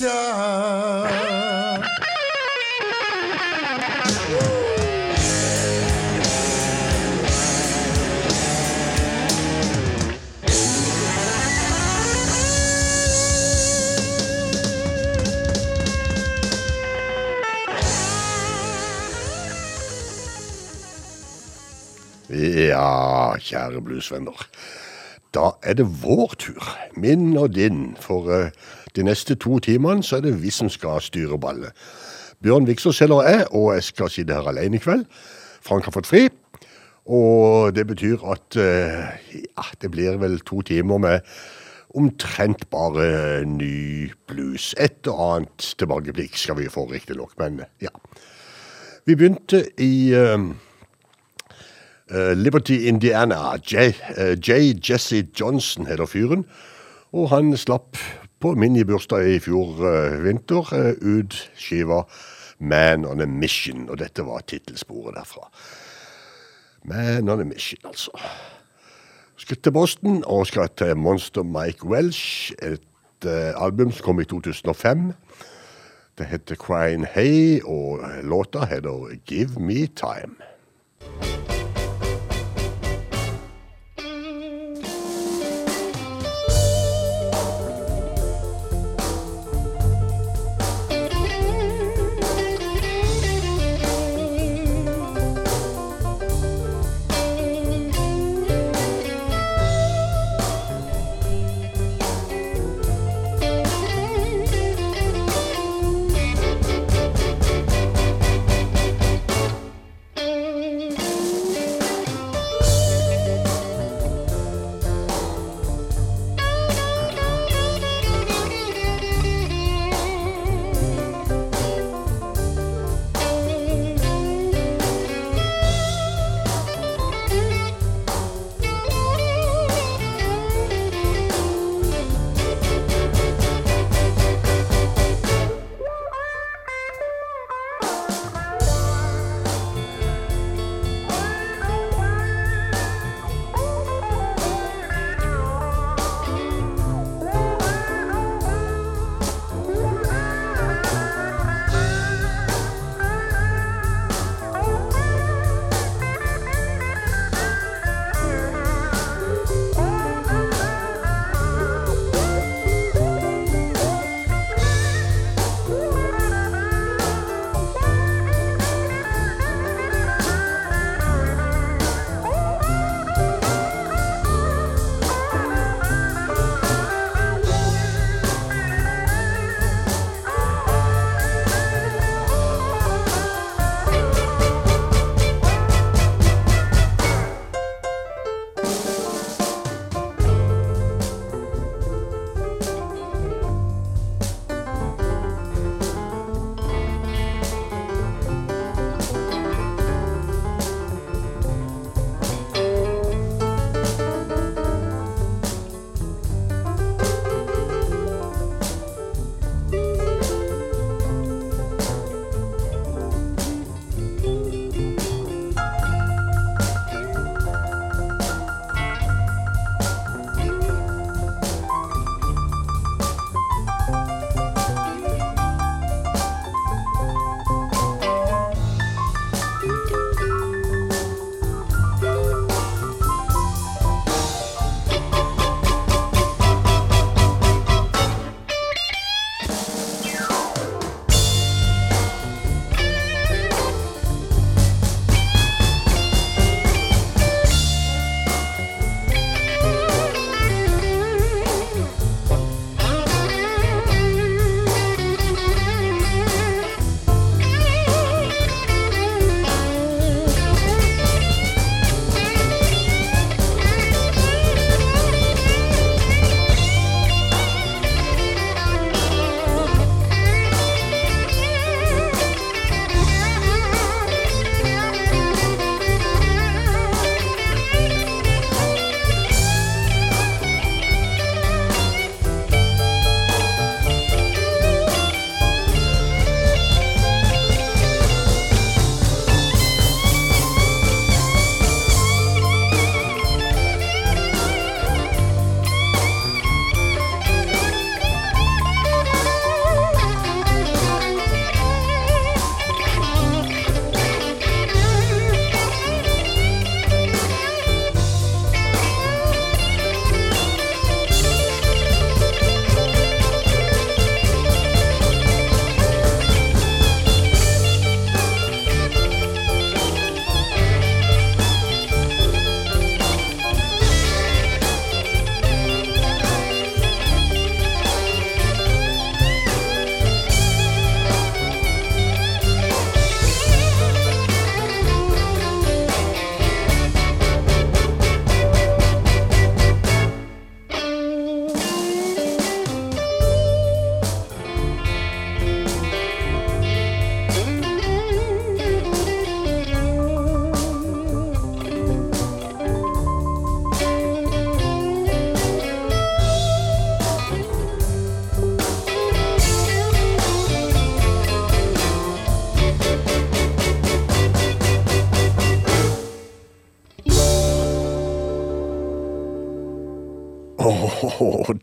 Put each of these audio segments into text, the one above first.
Ja, jaren blues nog. Da er det vår tur, min og din. For uh, de neste to timene så er det vi som skal styre ballet. Bjørn Viksåsel og jeg, og jeg skal sitte her alene i kveld. Frank har fått fri. Og det betyr at uh, ja, det blir vel to timer med omtrent bare ny blues. Et og annet tilbakeblikk skal vi få, riktignok, men ja. Vi begynte i eh, Eh, Liberty, Indiana. J. Uh, J. Jesse Johnson heter fyren. Og han slapp på minibursdag i fjor uh, vinter eh, ut skiva Man on a Mission. Og dette var tittelsporet derfra. Man on a Mission, altså. Skal til Boston og skal til Monster Mike Welsh. Et album som kom i 2005. Det heter Crying Hay, og låta heter Give Me Time.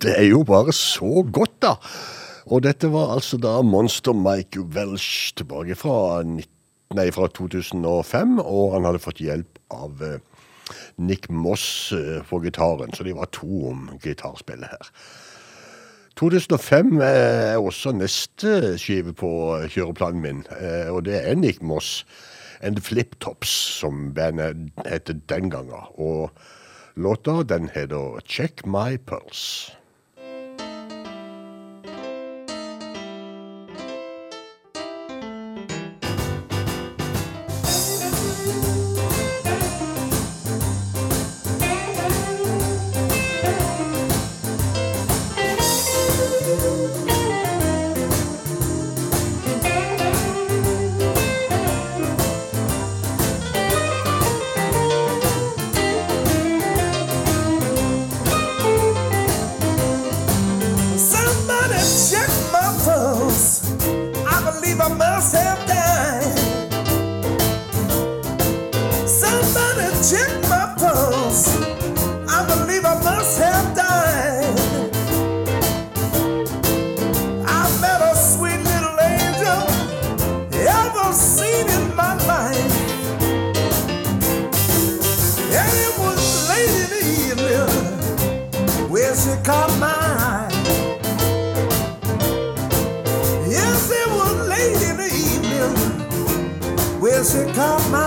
Det er jo bare så godt, da. Og dette var altså da Monster Mike Welsh tilbake fra, 19, nei, fra 2005, og han hadde fått hjelp av eh, Nick Moss eh, på gitaren, så de var to om gitarspillet her. 2005 er også neste skive på kjøreplanen min, eh, og det er Nick Moss and Flip Tops, som bandet heter den gangen. Og låta den heter Check My Pulse. Believe I must have died. I met a sweet little angel ever seen in my life. And it was late in the evening where she caught my eye. Yes, it was late in the evening where she caught my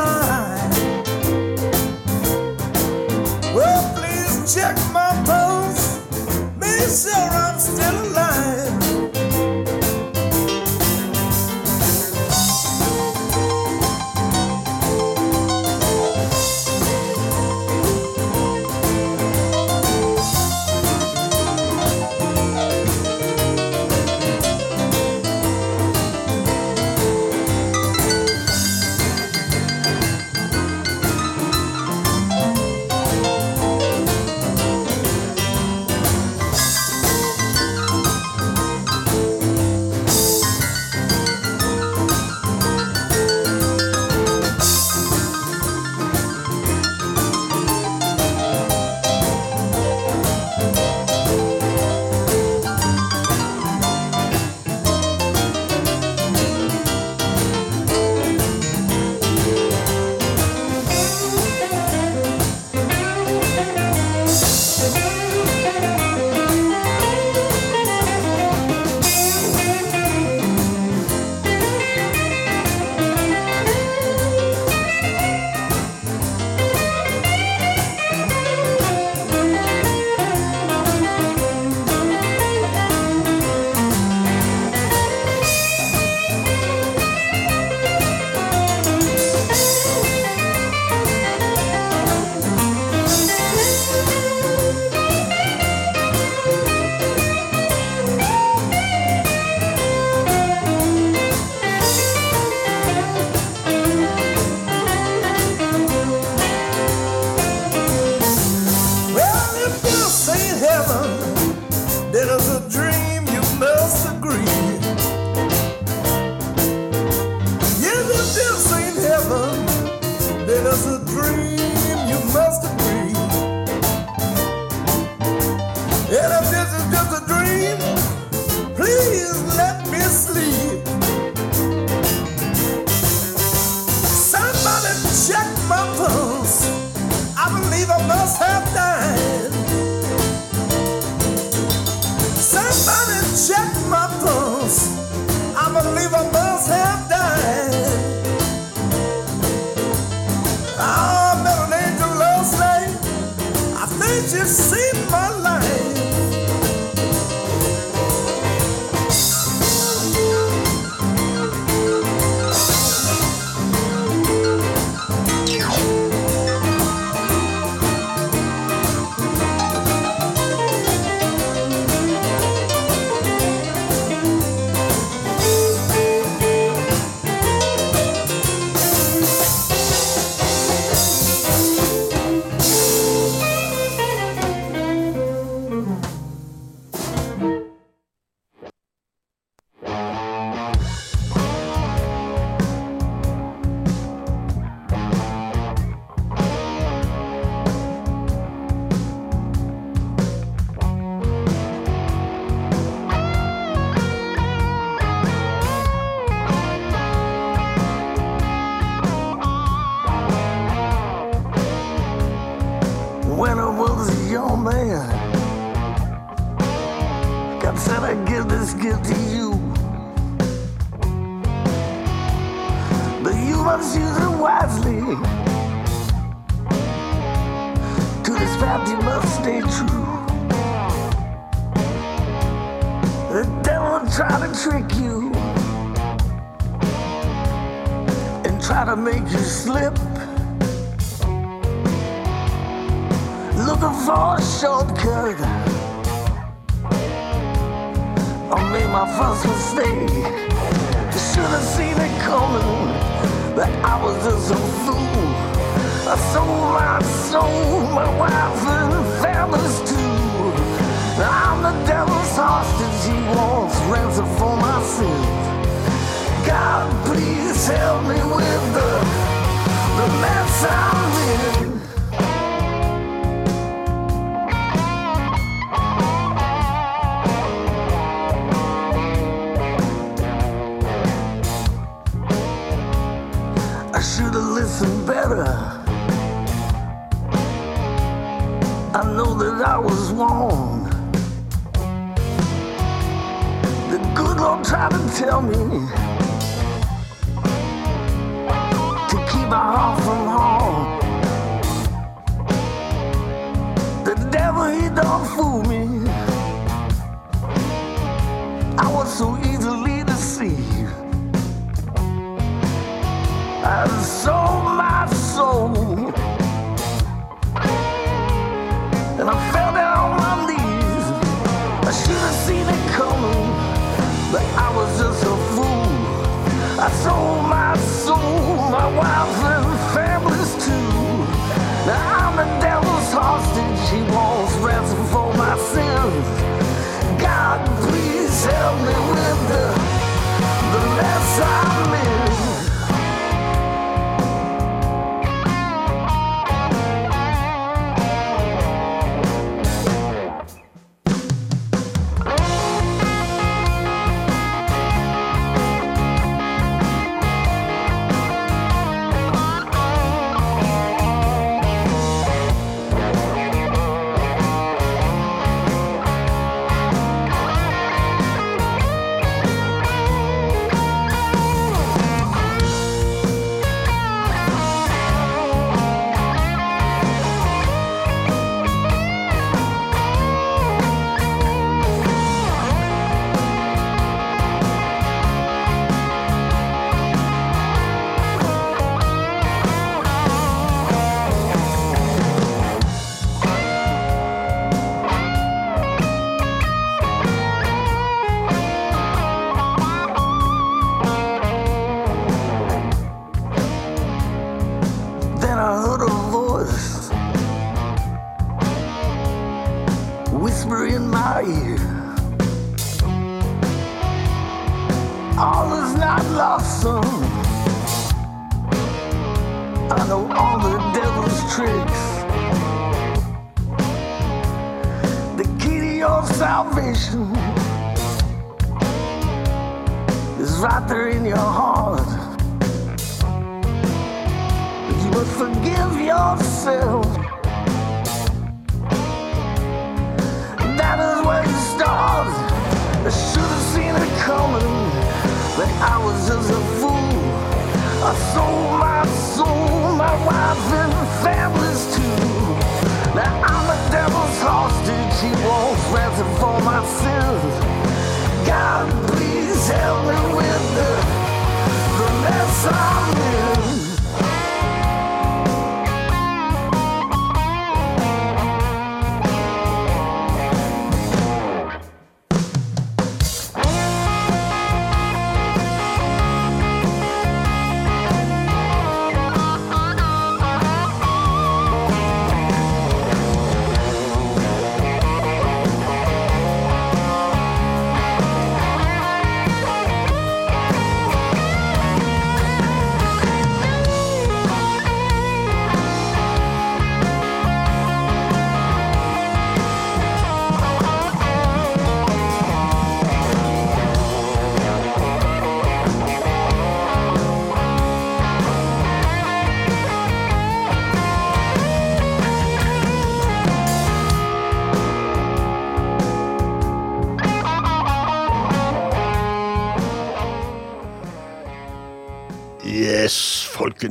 salvation is right there in your heart. But you must forgive yourself. That is where it starts. I should have seen it coming, but I was just a fool. I sold my soul, my wife and family. she won't ransom for my sins. God, please help me with the, the mess I'm in.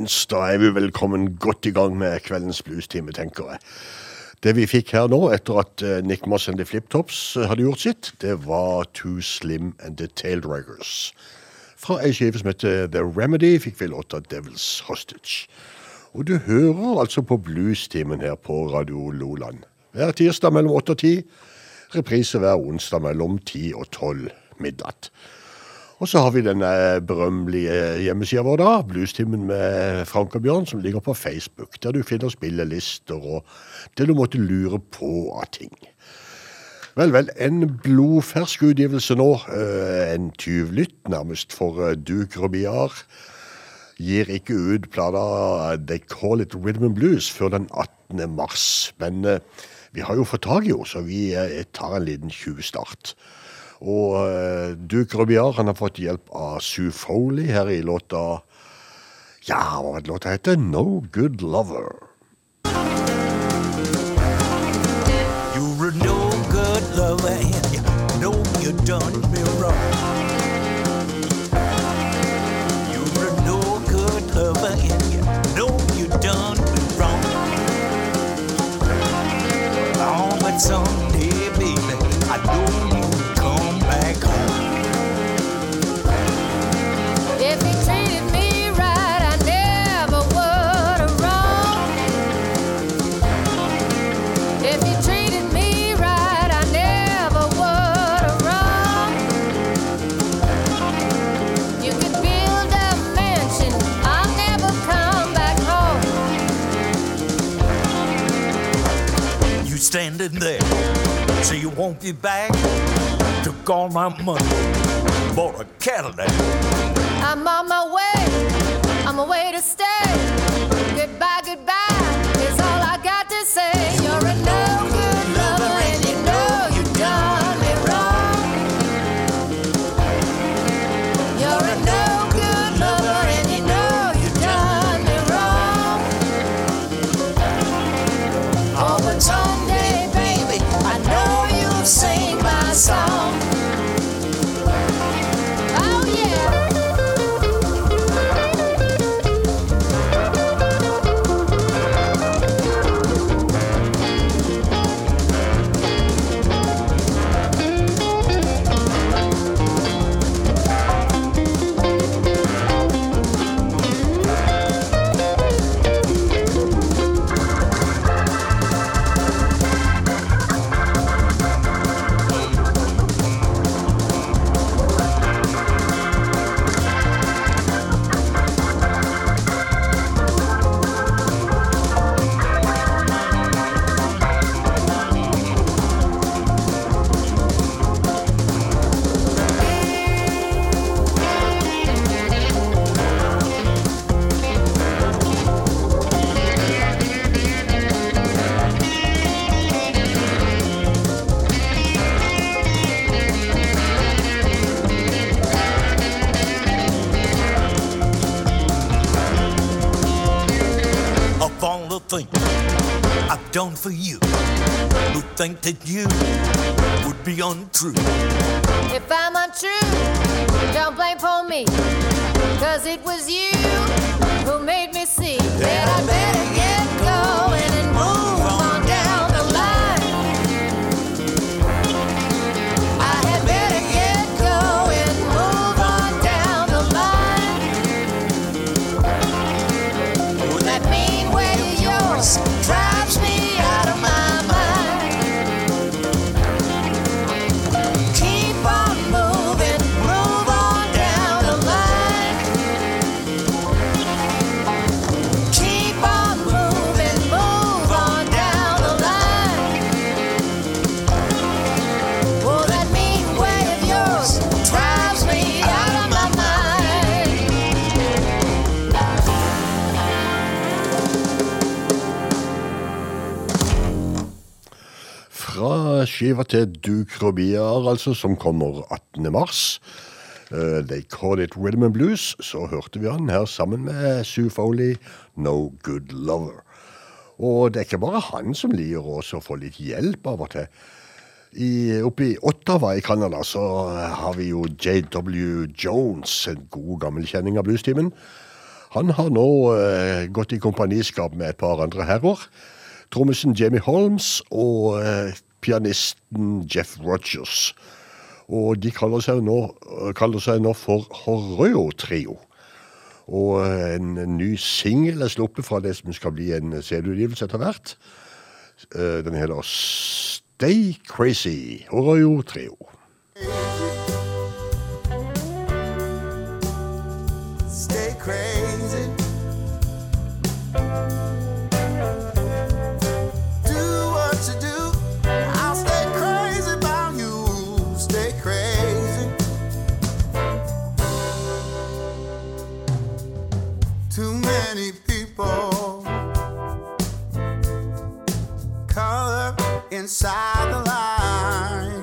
Folkens. Da er vi velkommen godt i gang med kveldens bluestime, tenker jeg. Det vi fikk her nå, etter at eh, Nick Moss and the Fliptops eh, hadde gjort sitt, det var Too Slim and the Taildraggers. Fra ei skive som heter The Remedy, fikk vi låta Devil's Hostage. Og du hører altså på bluestimen her på Radio Loland. Hver tirsdag mellom åtte og ti. Reprise hver onsdag mellom ti og tolv midnatt. Og så har vi denne berømmelige hjemmesida vår, da, Bluestimen med Frank og Bjørn, som ligger på Facebook, der du finner spillelister og det du måtte lure på av ting. Vel, vel, en blodfersk utgivelse nå. eh, En tyvlytt, nærmest, for eh, Duke Rubiar. Gir ikke ut plata They Call It Rhythm and Blues før den 18. mars. Men eh, vi har jo fått tak i henne, så vi eh, tar en liten tjuvstart. Og uh, Duke Rubiar har fått hjelp av Sue Foley her i låta Ja, hva var låta heter? No Good Lover. Standing there, so you won't be back. Took all my money, bought a Cadillac. I'm on my way, I'm away to stay. Done for you. Who think that you would be untrue? If I'm untrue, don't blame for me. Cause it was you skiva til Duke Robiar, altså, som kommer 18. mars. Uh, they Call It Rhythm and Blues. Så hørte vi han her sammen med Sue Foley, No Good Lover. Og det er ikke bare han som lir også å få litt hjelp av og til. I, oppe i Ottawa i Canada så har vi jo JW Jones, en god gammel kjenning av bluestimen. Han har nå eh, gått i kompaniskap med et par andre herrer. Trommisen Jamie Holmes og eh, pianisten Jeff Rogers. Og de kaller seg nå, kaller seg nå for Horreo Trio. Og eh, en ny singel er sluppet fra det som skal bli en CD-utgivelse etter hvert. Eh, Den heter Stay Crazy. Horreo color inside the lines.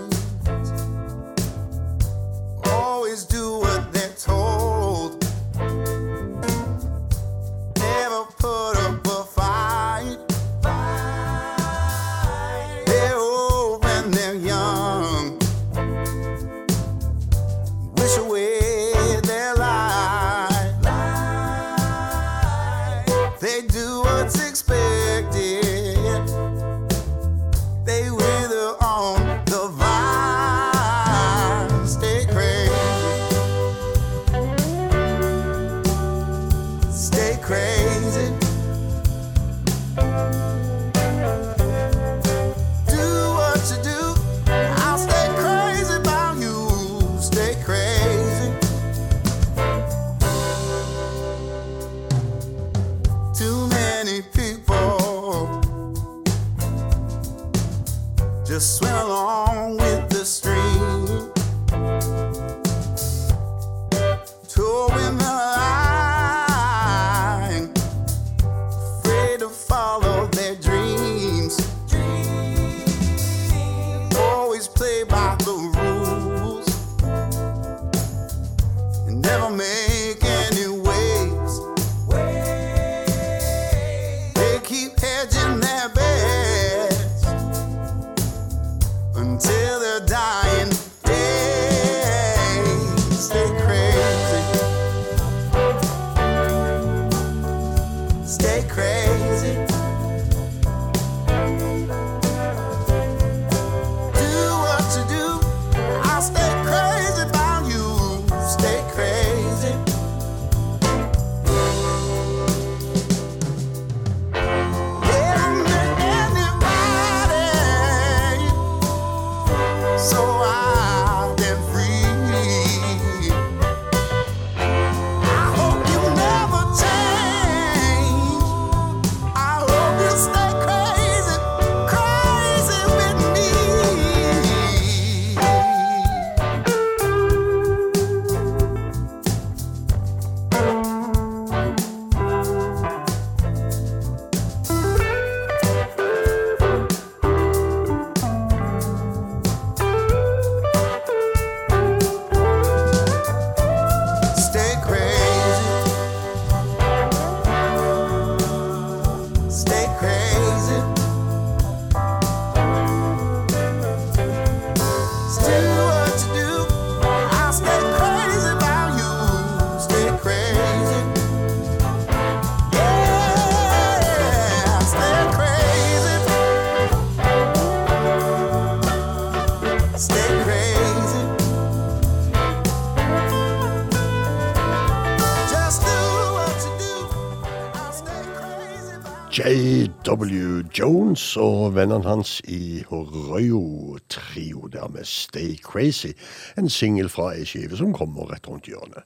J.W. Jones og vennene hans i Horreo-trio der med Stay Crazy, en singel fra ei skive som kommer rett rundt hjørnet.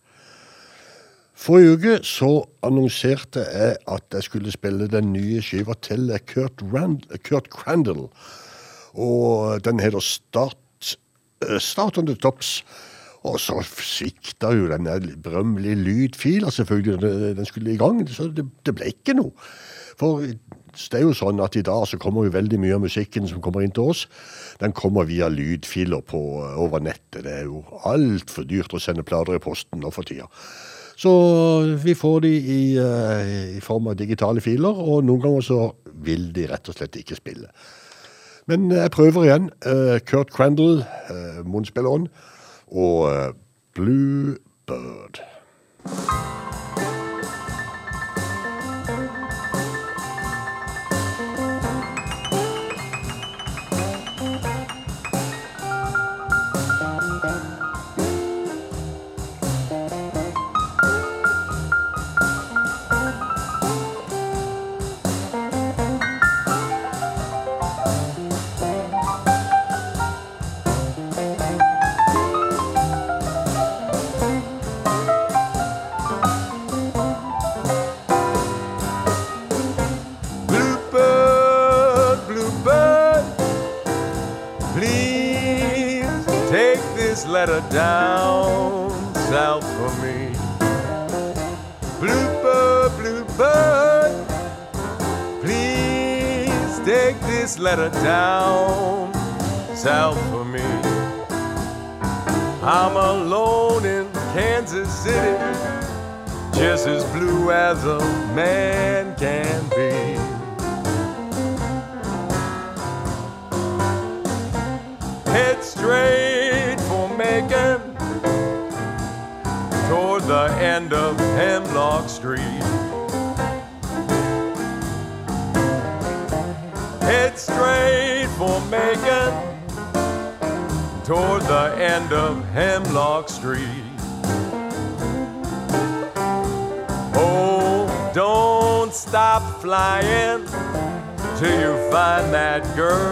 Forrige uke så annonserte jeg at jeg skulle spille den nye skiva til Kurt, Rand Kurt Crandall, og den heter Start, eh, Start on the Tops. Og så svikta jo den berømmelige lydfila, selvfølgelig. Den skulle i gang, så det, det ble ikke noe. For det er jo sånn at i dag så kommer jo veldig mye av musikken som kommer inn til oss, den kommer via lydfiler på, over nettet. Det er jo altfor dyrt å sende plater i posten nå for tida. Så vi får de i, eh, i form av digitale filer, og noen ganger så vil de rett og slett ikke spille. Men jeg prøver igjen. Eh, Kurt Crandall, munnspilleren, og Bluebird. Blue Bird. That girl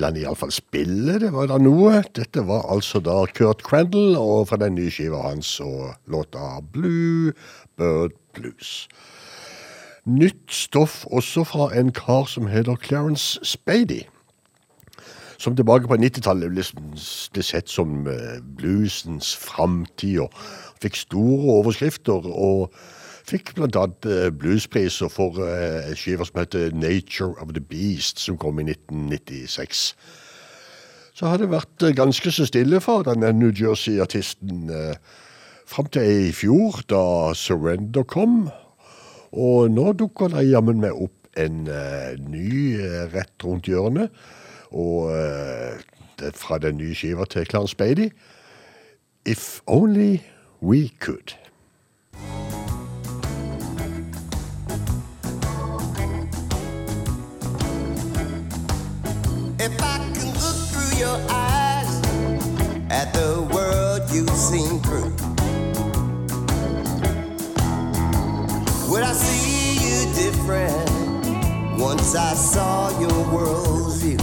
i dag vil han iallfall spille, det var da noe. Dette var altså da Kurt Crandall, og fra den nye skiva hans og låta Blue Bird Blues. Nytt stoff også fra en kar som heter Clarence Spady. Som tilbake på 90-tallet liksom ble sett som eh, bluesens framtid, og fikk store overskrifter. og Fikk annet eh, bluespriser for eh, en skive som heter Nature of the Beast, som kom i 1996. Så har det vært eh, ganske så stille for denne New Jersey-artisten eh, fram til i fjor, da Surrender kom. Og nå dukker det jammen meg opp en eh, ny eh, rett rundt hjørnet. Og eh, fra den nye skiva til Clarence Beatty. If Only We Could. Seen through, would I see you different once I saw your world's view?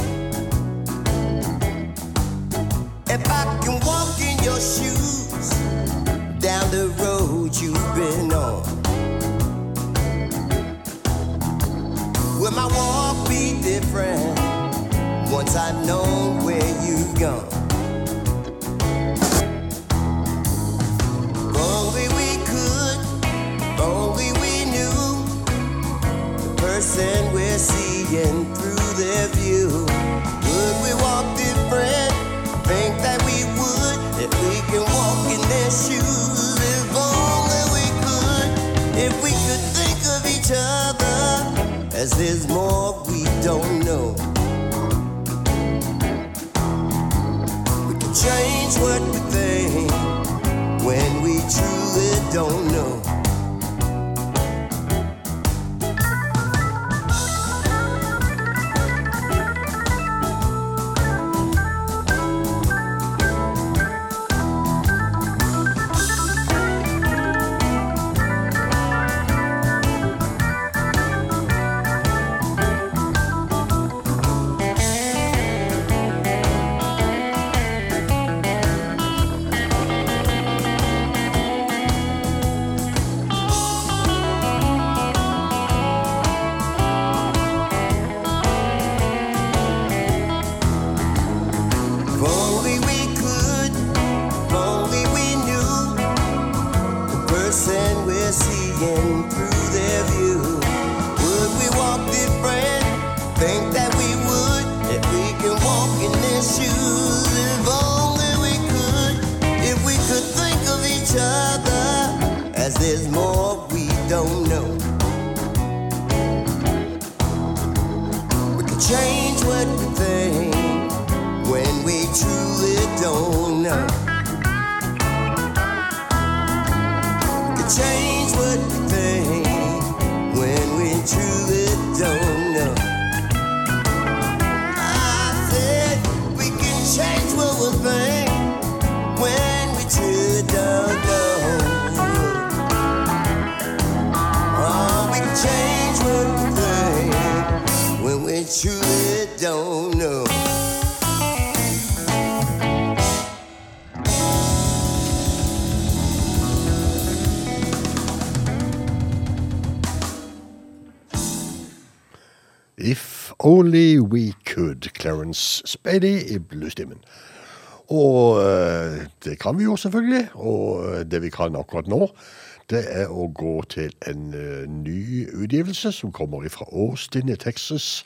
If I can walk in your shoes down the road you've been on, will my walk be different? once I know where you've gone. Person we're seeing through their view. Would we walk different? Think that we would if we can walk in their shoes. If only we could, if we could think of each other as there's more we don't know. We can change what we think when we truly don't know. Det kan vi jo selvfølgelig, og eh, det vi kan akkurat nå, det er å gå til en eh, ny utgivelse som kommer fra Austin i Texas.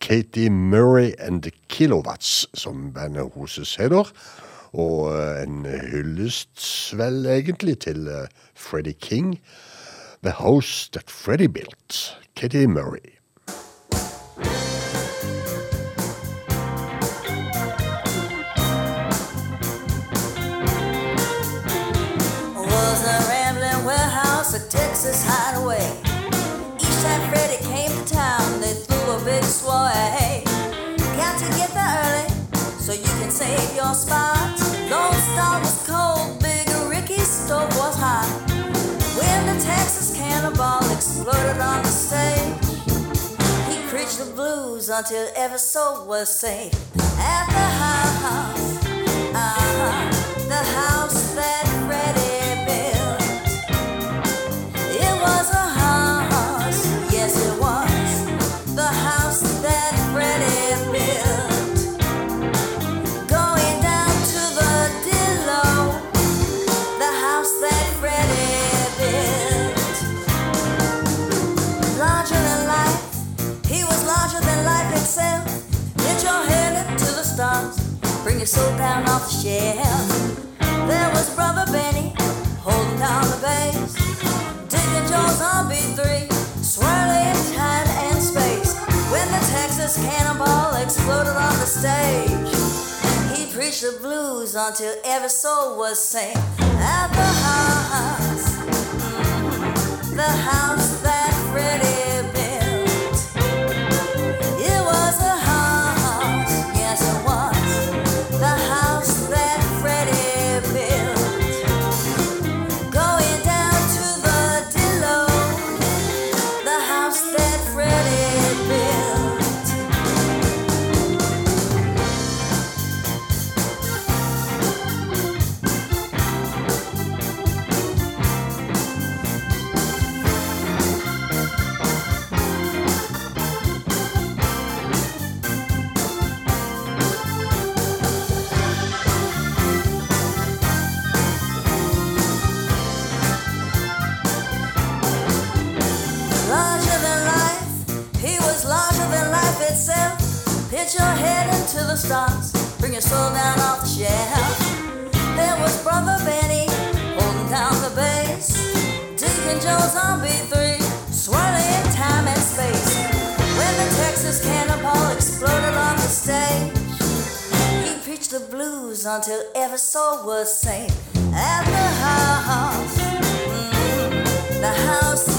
Katie Murray and the Kilowatts, som bandet hennes heter. Og eh, en hyllest, vel egentlig, til Freddy King. The House That Freddie Built. Katie Murray. Texas hideaway. Each time Freddie came to town, they threw a big sway. Got to get there early so you can save your spot. Lone Star was cold, Big Ricky's stove was hot. When the Texas cannonball exploded on the stage, he preached the blues until every soul was saved. At the house, uh-huh, the house that Freddie stars, bring your soul down off the shelf. There was Brother Benny holding down the bass, digging Joe's on B3, swirling time and space. When the Texas cannonball exploded on the stage, he preached the blues until every soul was sing at the house, mhm, the house that Freddie into the stars, bring your soul down off the shelf. There was Brother Benny holding down the bass. Deacon Joe's on B3, swirling time and space. When the Texas cannonball exploded on the stage, he preached the blues until every soul was saved. At the house, mm, the house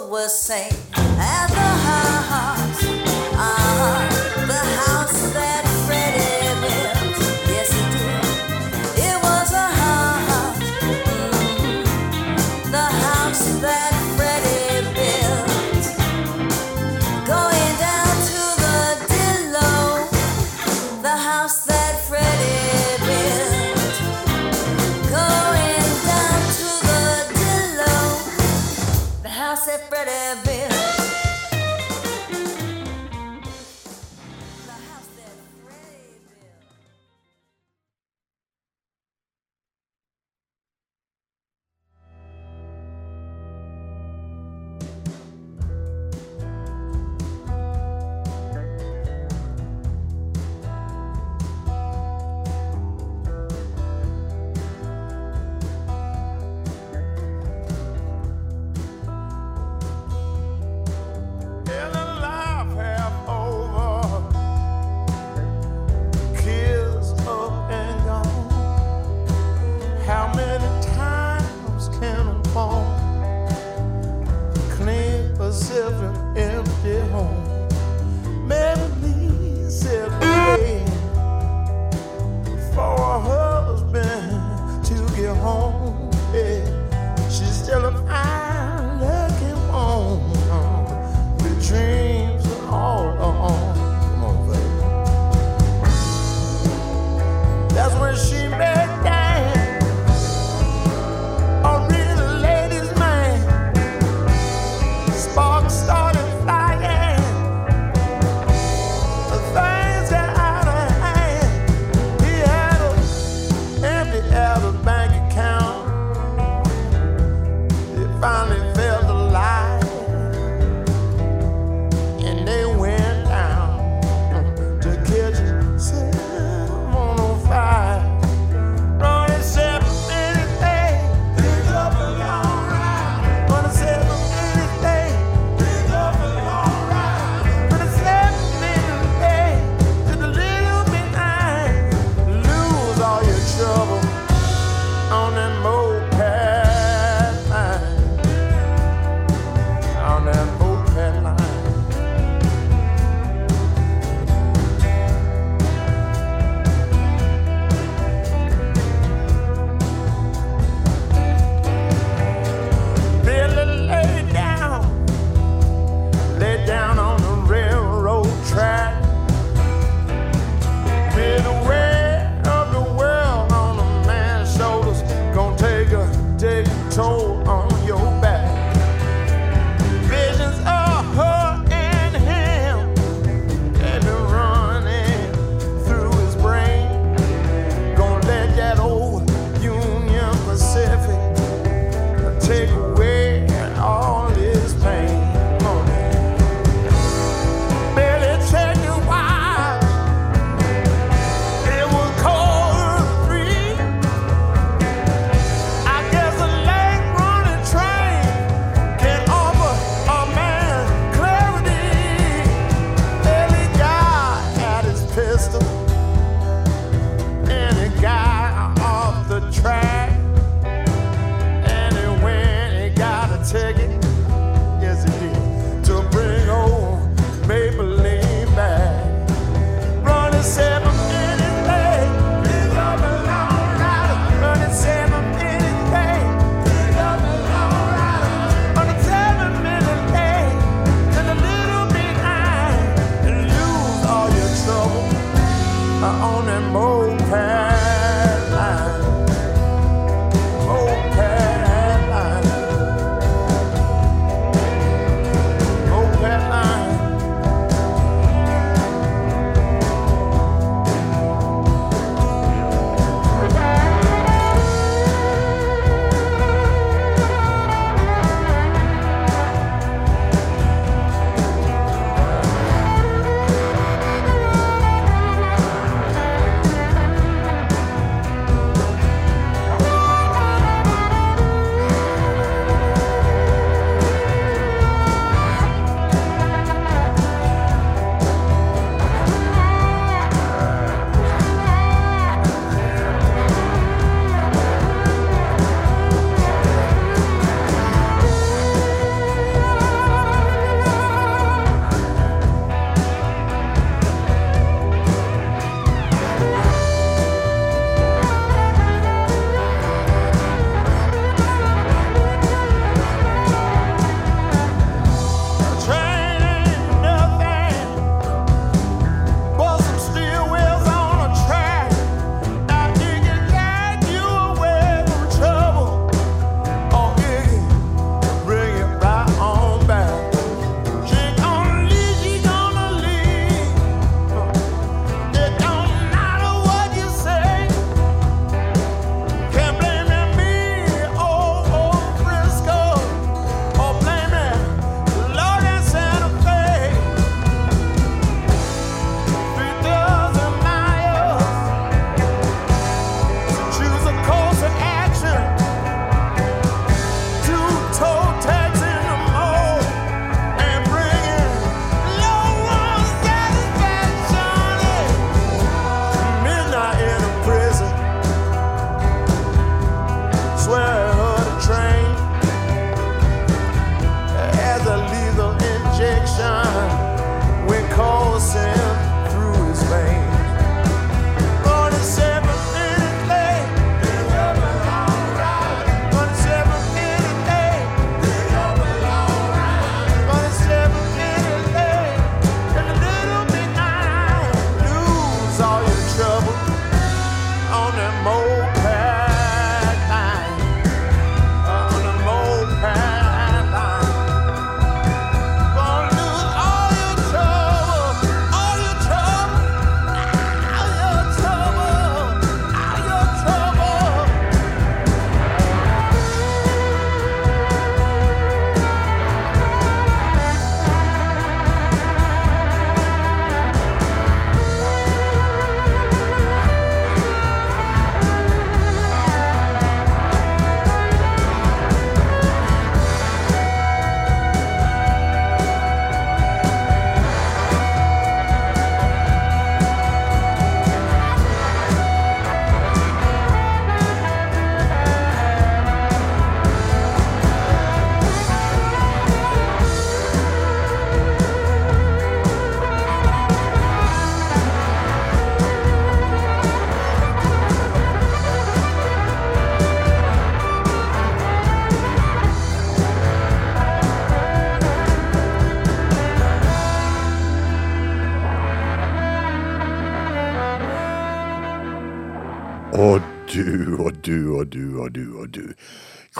was saying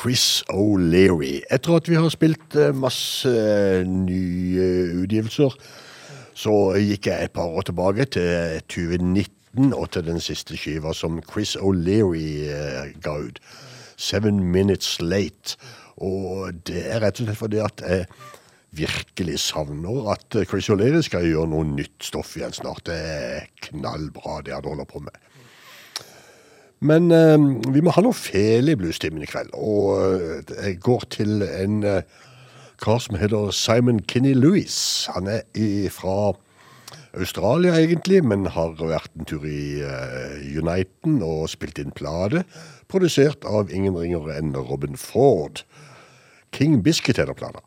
Chris O'Leary. Etter at vi har spilt eh, masse eh, nye utgivelser, så gikk jeg et par år tilbake til 2019 og til den siste skiva som Chris O'Leary eh, ga ut. Seven Minutes Late. Og det er rett og slett fordi at jeg virkelig savner at Chris O'Leary skal gjøre noe nytt stoff igjen snart. Det er knallbra det han holder på med. Men eh, vi må ha noe fele i bluestimen i kveld. Og eh, jeg går til en eh, kar som heter Simon Kinney Lewis. Han er fra Australia egentlig, men har vært en tur i uh, Uniten og spilt inn plate. Produsert av ingen ringere enn Robin Ford. King Biscuit heter plata.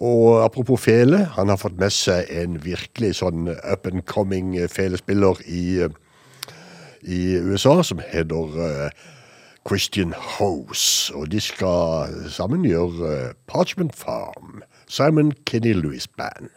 Og apropos fele, han har fått med seg en virkelig sånn up and coming felespiller i, eh, i USA, som heter eh, Christian House. Og de skal sammen gjøre eh, Parchment Farm. Simon Kenny Lewis Band.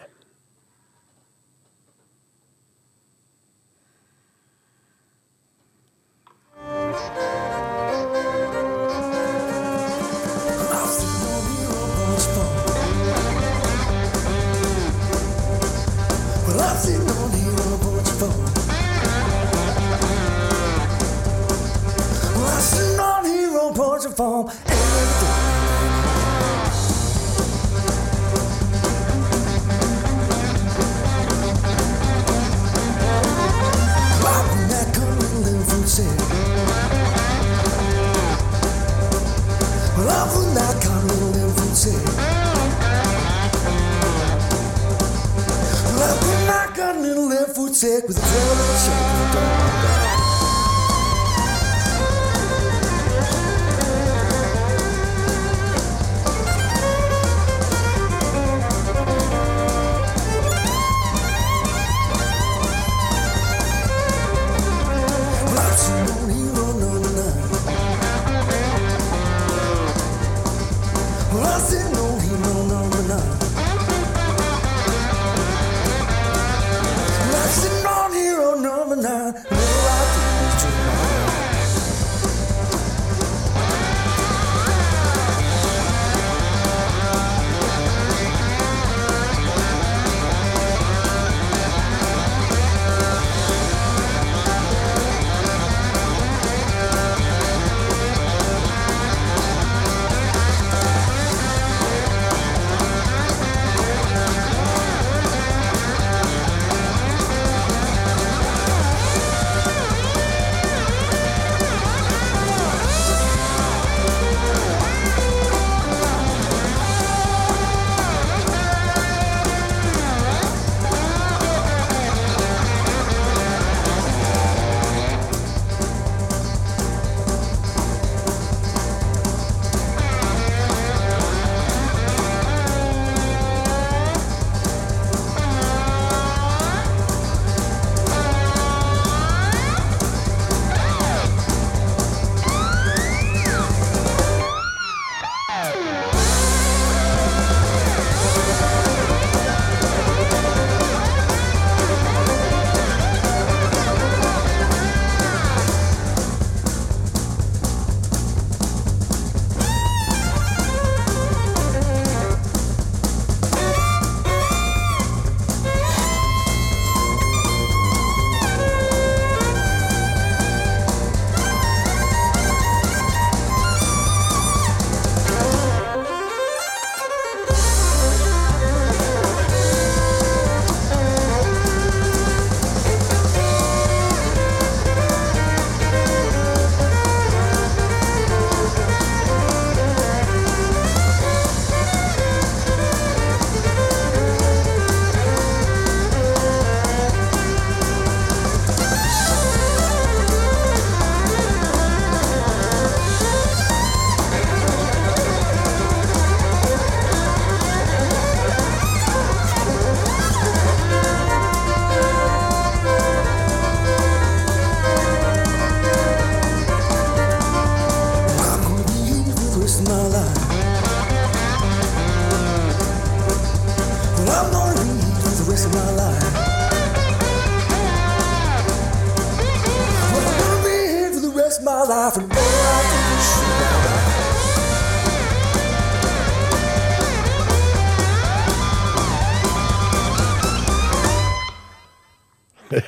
Foot sick with a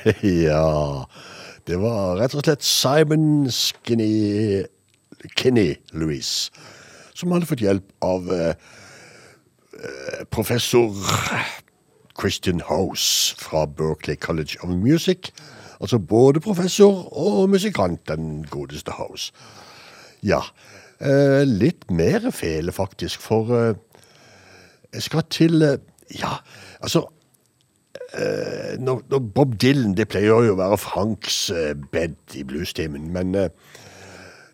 ja, det var rett og slett Simon Skinny Kinney Louise, som hadde fått hjelp av eh, eh, professor Christian House fra Berkeley College of Music. Altså både professor og musikant, den godeste House. Ja, eh, litt mer fele faktisk, for eh, jeg skal til eh, Ja, altså eh, når, når Bob Dylan Det pleier jo å være Franks eh, bed i bluestimen, men eh,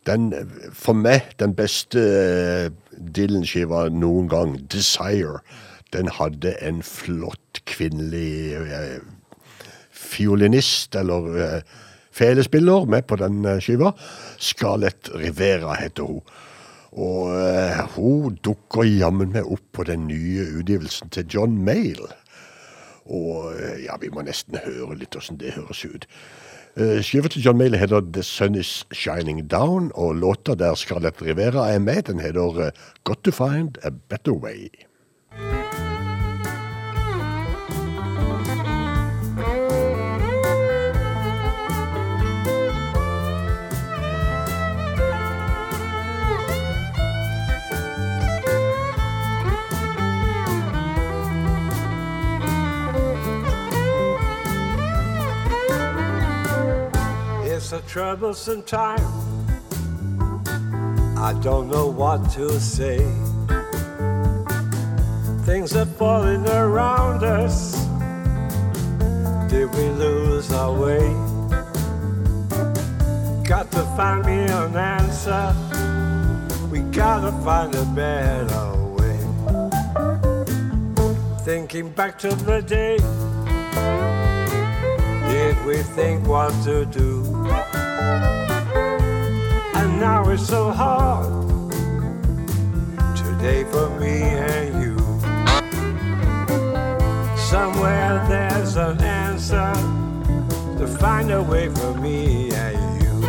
den, for meg, den beste eh, Dylan-skiva noen gang, 'Desire', den hadde en flott kvinnelig eh, fiolinist, eller eh, felespiller, med på den skiva. Scarlett Rivera heter hun. Og hun dukker jammen meg opp på den nye utgivelsen til John Mayall. Og eh, ja, vi må nesten høre litt åssen det høres ut. Eh, Skiva til John Mayle heter The Sun Is Shining Down, og låta der Scarlett Rivera er med, den heter eh, Got To Find A Better Way. A troublesome time. I don't know what to say. Things are falling around us. Did we lose our way? Got to find me an answer. We gotta find a better way. Thinking back to the day. Did we think what to do? And now it's so hard today for me and you. Somewhere there's an answer to find a way for me and you.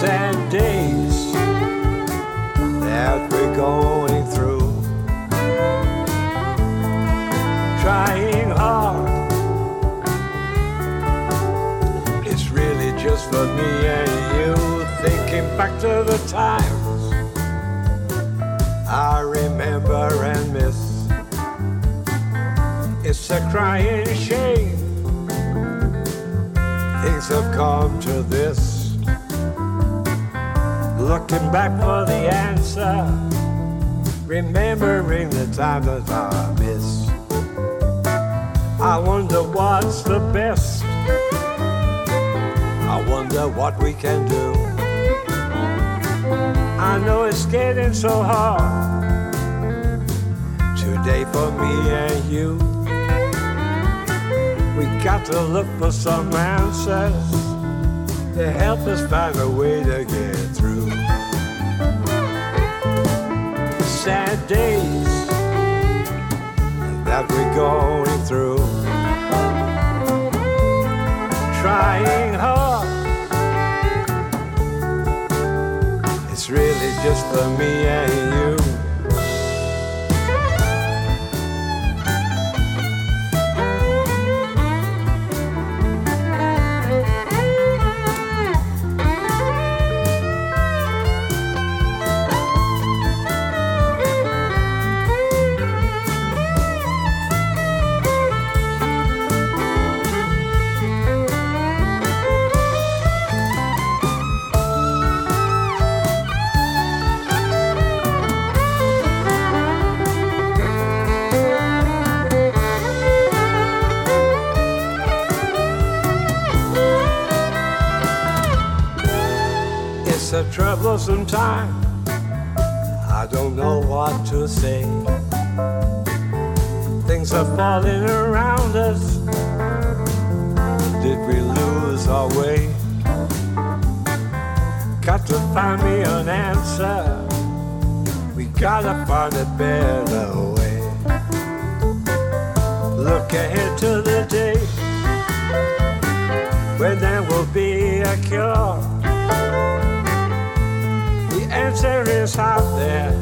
Sad days back to the times. I remember and miss. It's a crying shame. Things have come to this. Looking back for the answer. Remembering the time that I miss. I wonder what's the best. I wonder what we can do. I know it's getting so hard today for me and you. We got to look for some answers to help us find a way to get through. Sad days that we're going through. Trying hard. Just for me and you. Troublesome time. I don't know what to say. Things are falling around us. Did we lose our way? Got to find me an answer. We gotta find a better way. Look ahead to the day when there will be a cure. The answer out there,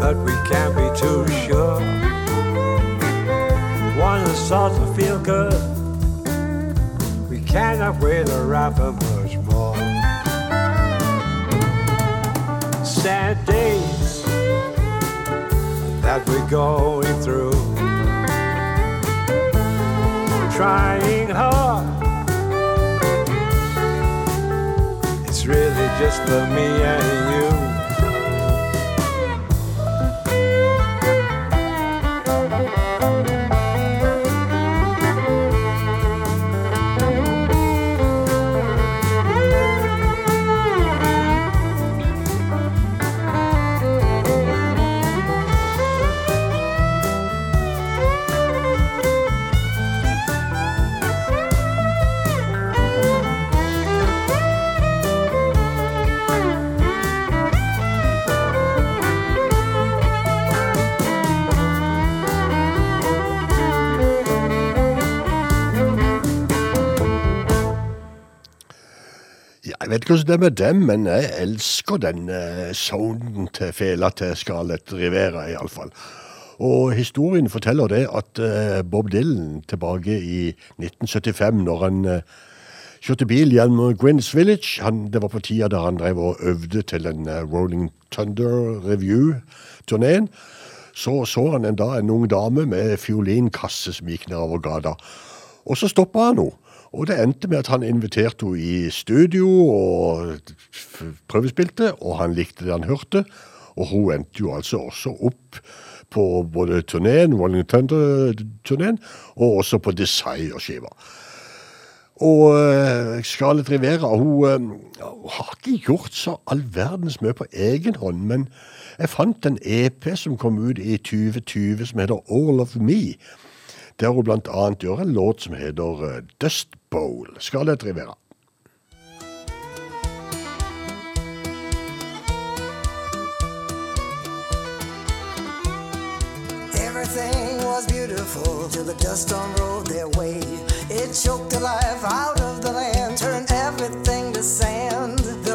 but we can't be too sure. starts to feel good. We cannot wait around for much more. Sad days that we're going through. Trying just for me and vet ikke hvordan det med dem, men jeg elsker den eh, sounden til fela til Scarlett Rivera, iallfall. Og historien forteller det at eh, Bob Dylan tilbake i 1975, når han eh, kjørte bil gjennom Gwynns Village han, Det var på tida da han drev og øvde til den Rolling Thunder Review-turneen. Så så han en da, en ung dame med fiolinkasse som gikk nedover gata. Og så stoppa han henne. Og det endte med at han inviterte henne i studio og prøvespilte, og han likte det han hørte. Og hun endte jo altså også opp på både turneen, Rolling Thunder-turneen, og også på Desire-skiva. Og uh, Scarlett Rivera hun, eh, hun har ikke gjort så all verdens mye på egen hånd, men jeg fant en EP som kom ut i 2020 som heter All of Me. Der hun annet gjør en låt som heter eh, Dust Bowl. Everything was beautiful till the dust unrolled their way. It choked the life out of the land, turned everything to sand.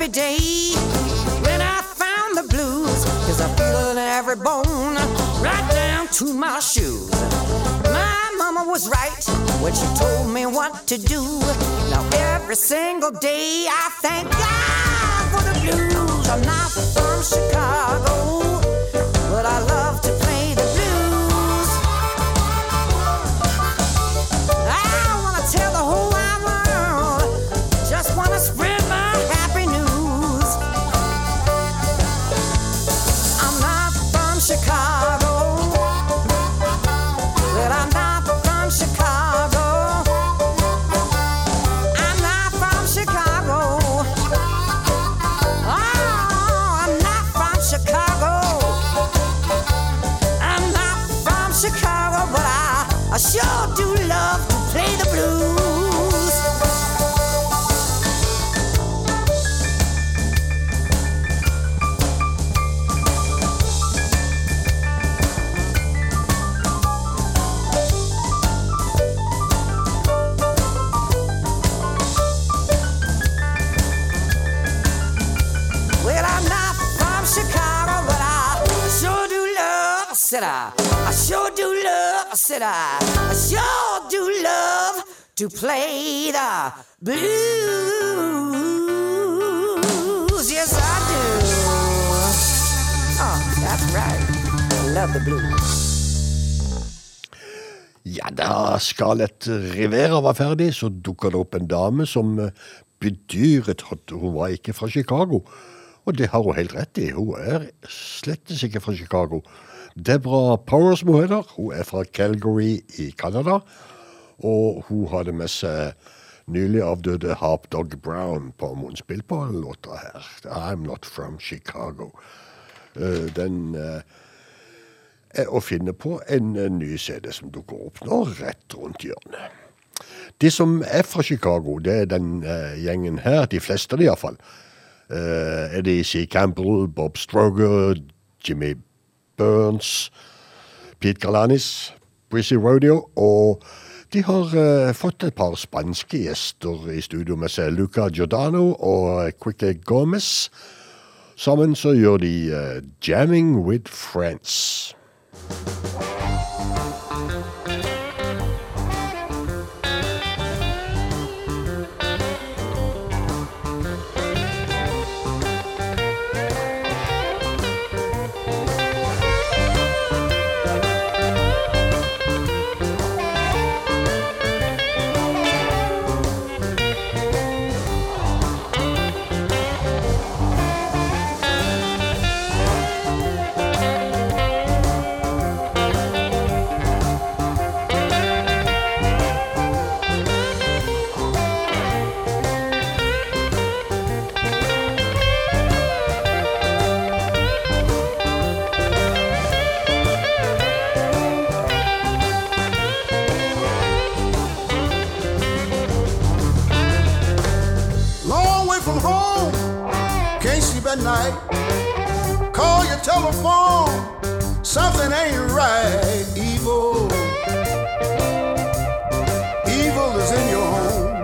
Happy day when I found the blues. Cause I feel in every bone, right down to my shoes. My mama was right when she told me what to do. Now every single day I thank God for the blues. I'm not from Chicago, said I. I sure do love to play the blues. Yes, I do. Oh, that's right. I love the blues. Ja, da Scarlett Rivera var ferdig, så dukka det opp en dame som eh, bedyret at hun var ikke fra Chicago. Og det har hun helt rett i. Hun er slettes ikke fra Chicago. Deborah Powers, hun heter. Hun er fra Calgary i Canada. Og hun hadde med seg nylig avdøde Harp Dog Brown på om hun spilte på låta her. I'm Not From Chicago. Eh, Den eh, er å finne på en eh, ny CD som dukker opp nå rett rundt hjørnet. De som er fra Chicago, det er den gjengen her, de fleste iallfall. Uh, Eddie C. Campbell, Bob Stroger, Jimmy Burns, Pete Galanis, Brizzy Rodeo, og de har eh, fått et par spanske gjester i studio med seg, Luca Giordano og Quique Gomez. Sammen så gjør de eh, Jamming with Friends. Telephone, something ain't right. Evil, evil is in your home.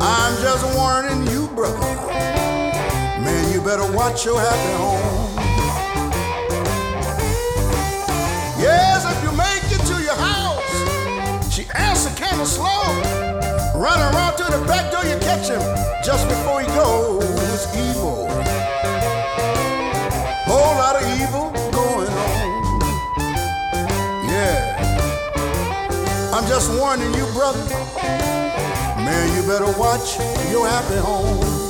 I'm just warning you, brother. Man, you better watch your happy home. Yes, if you make it to your house, she answer kind of slow. Run around to the back door, you catch him just before he goes. Evil. Warning you, brother. Man, you better watch your happy home.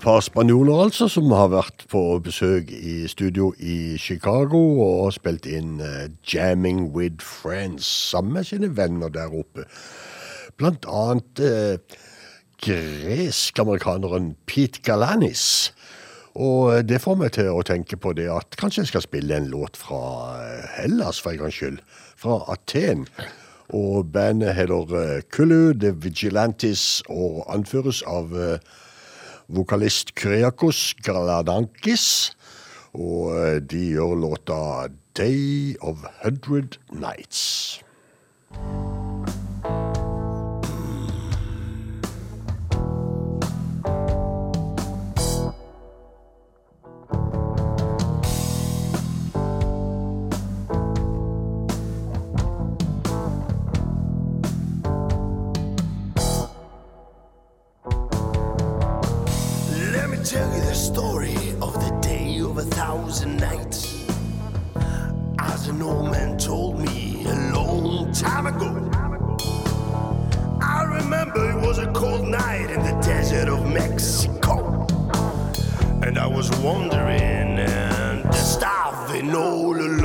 Et par spanjoler altså, som har vært på besøk i studio i Chicago og spilt inn uh, Jamming with Friends sammen med sine venner der oppe. Blant annet uh, gresk-amerikaneren Pete Galanis. Og eh, det får meg til å tenke på det at kanskje jeg skal spille en låt fra Hellas for en gangs skyld. Fra Aten. Og bandet heter Kulu The Vigilantis og anføres av eh, vokalist Kyriakos Galadankis. Og eh, de gjør låta Day of Hundred Nights. Nights. As an old man told me a long time ago. I remember it was a cold night in the desert of Mexico. And I was wandering and starving all alone.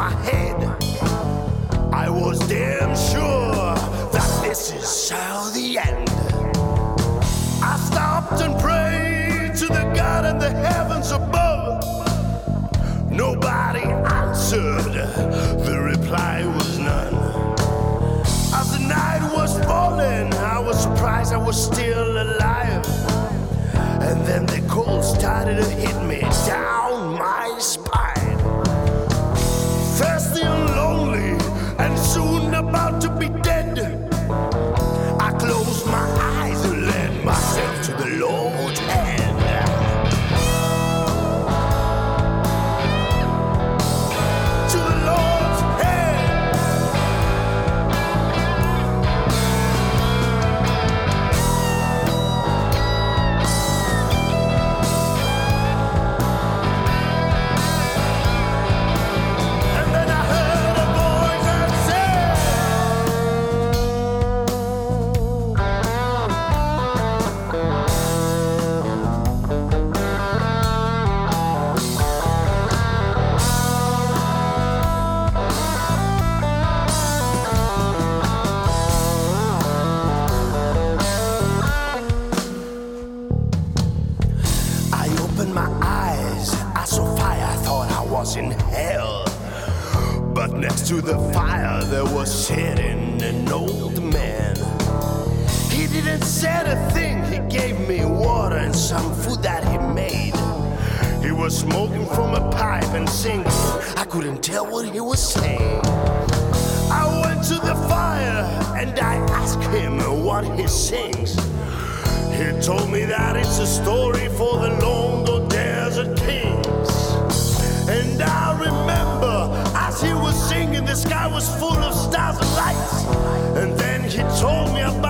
My head. I was damn sure that this is how the end. I stopped and prayed to the God in the heavens above. Nobody answered, the reply was none. As the night was falling, I was surprised I was still alive. And then the cold started to hit me down my spine. About to be eyes, I fire, I thought I was in hell. But next to the fire, there was sitting an old man. He didn't say a thing, he gave me water and some food that he made. He was smoking from a pipe and singing. I couldn't tell what he was saying. I went to the fire and I asked him what he sings. He told me that it's a story for the Longo Desert. I remember as he was singing, the sky was full of stars and lights. And then he told me about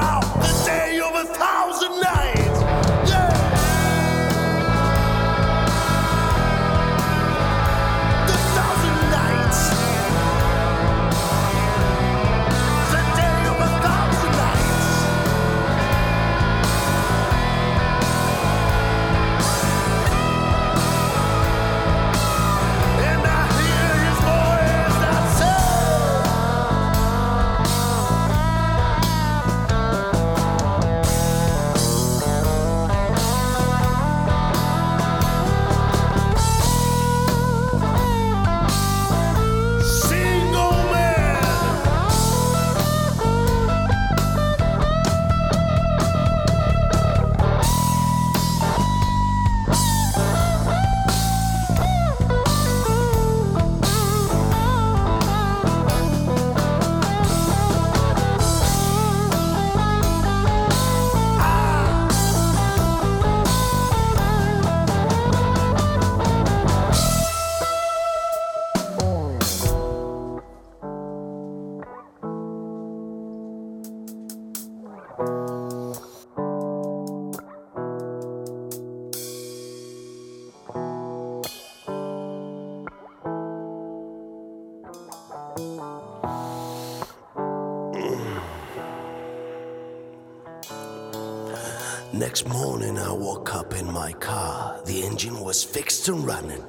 in my car. The engine was fixed and running.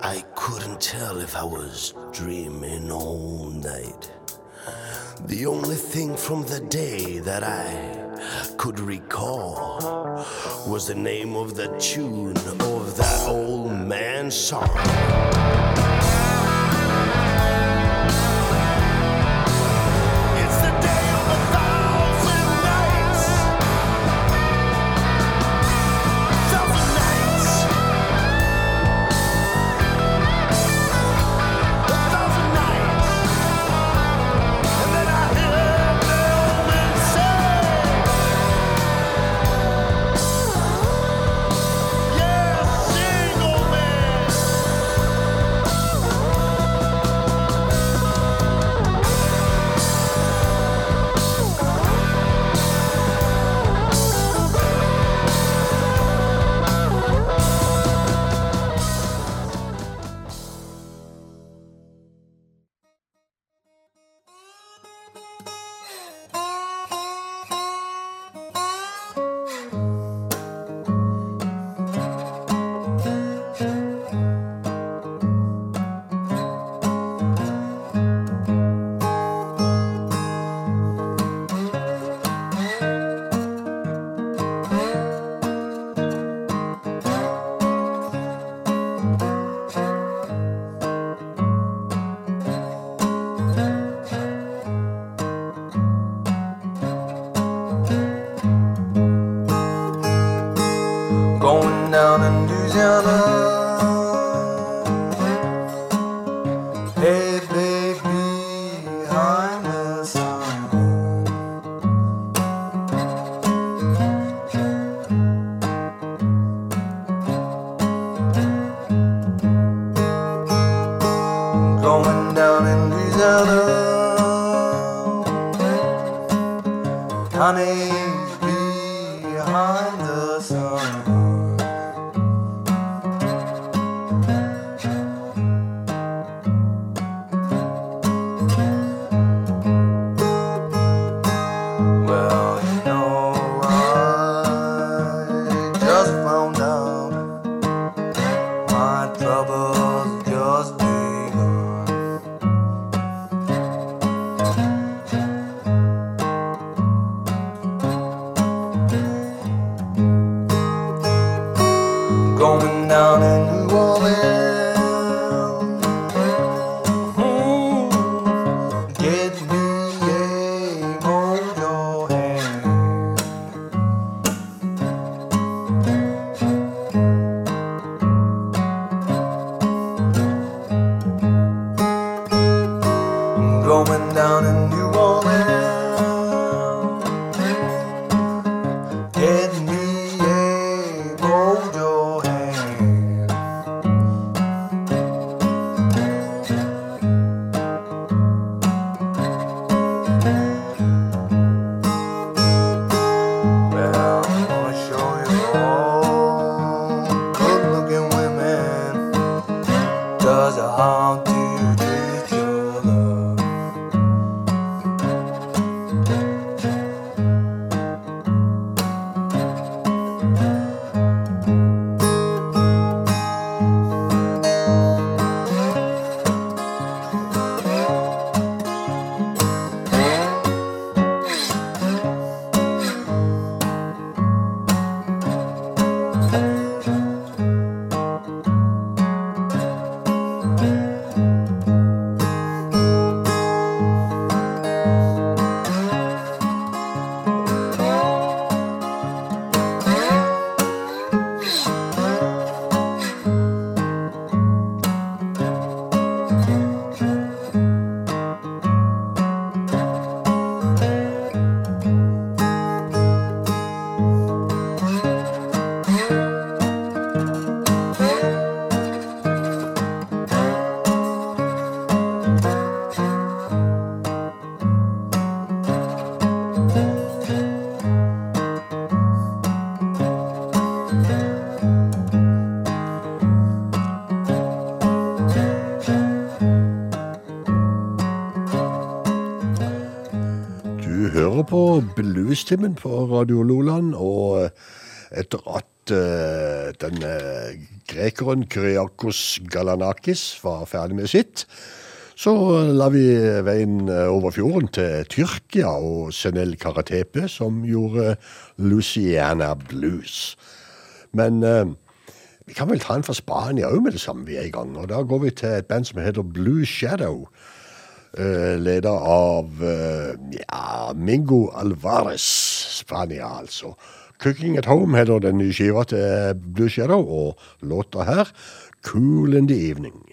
I couldn't tell if I was dreaming all night. The only thing from the day that I could recall was the name of the tune of that old man's song. På Bluestimen på Radio Loland, og etter at uh, den eh, grekeren Kyriakos Galanakis var ferdig med sitt, så la vi veien eh, over fjorden til Tyrkia og Senel Karatepe, som gjorde Luciana Blues. Men eh, vi kan vel ta en fra Spania òg med det samme vi er i gang. Og da går vi til et band som heter Blue Shadow. Uh, leda av eh, ja, Mingo Alvarez, Spania, altså. 'Cooking at Home' heter den nye skiva til Blue Shadow, og låta her 'Cool in the Evening'.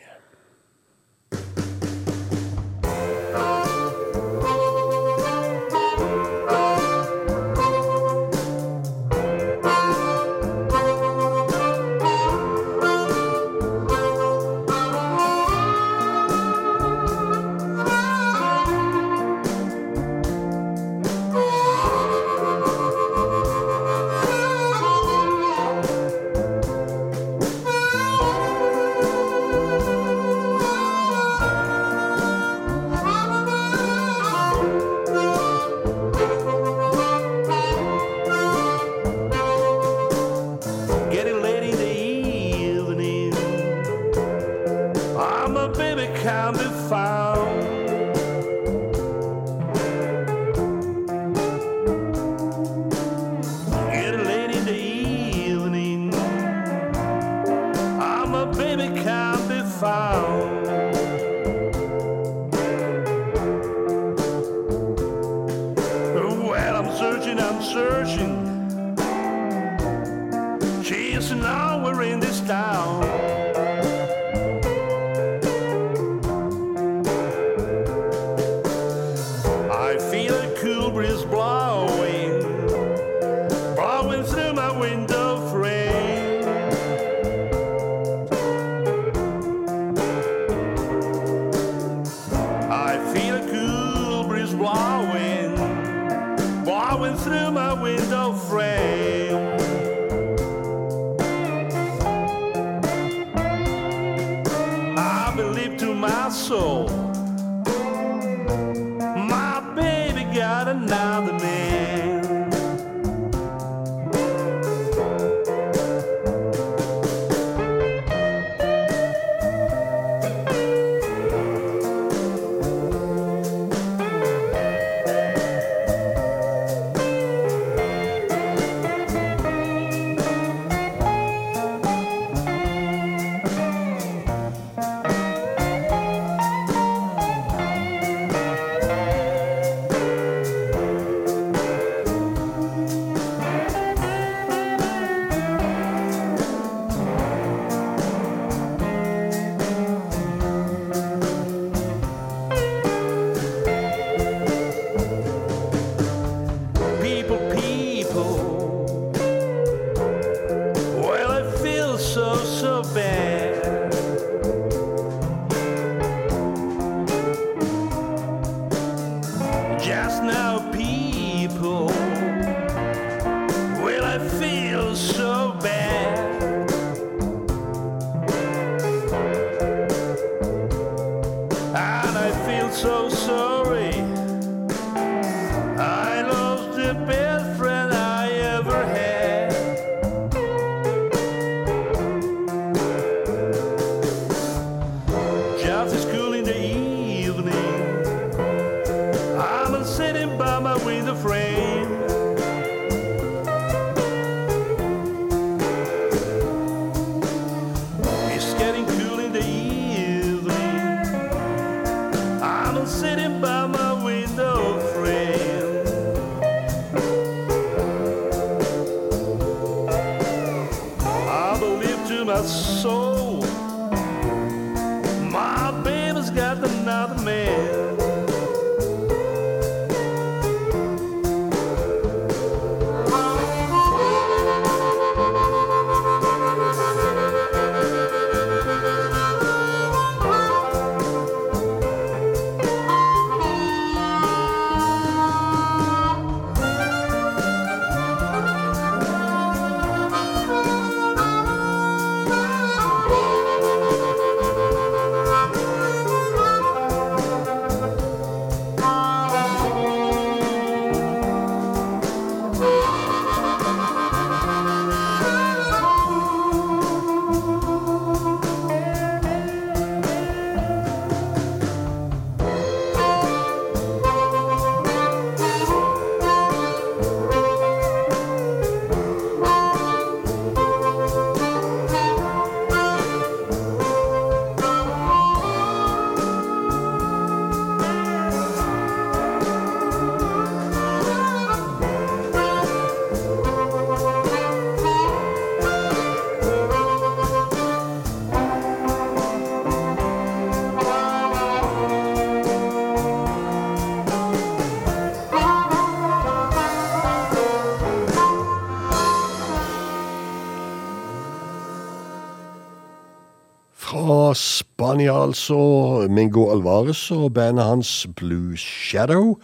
Altså. Mingo Alvarez og bandet hans Blue Shadow.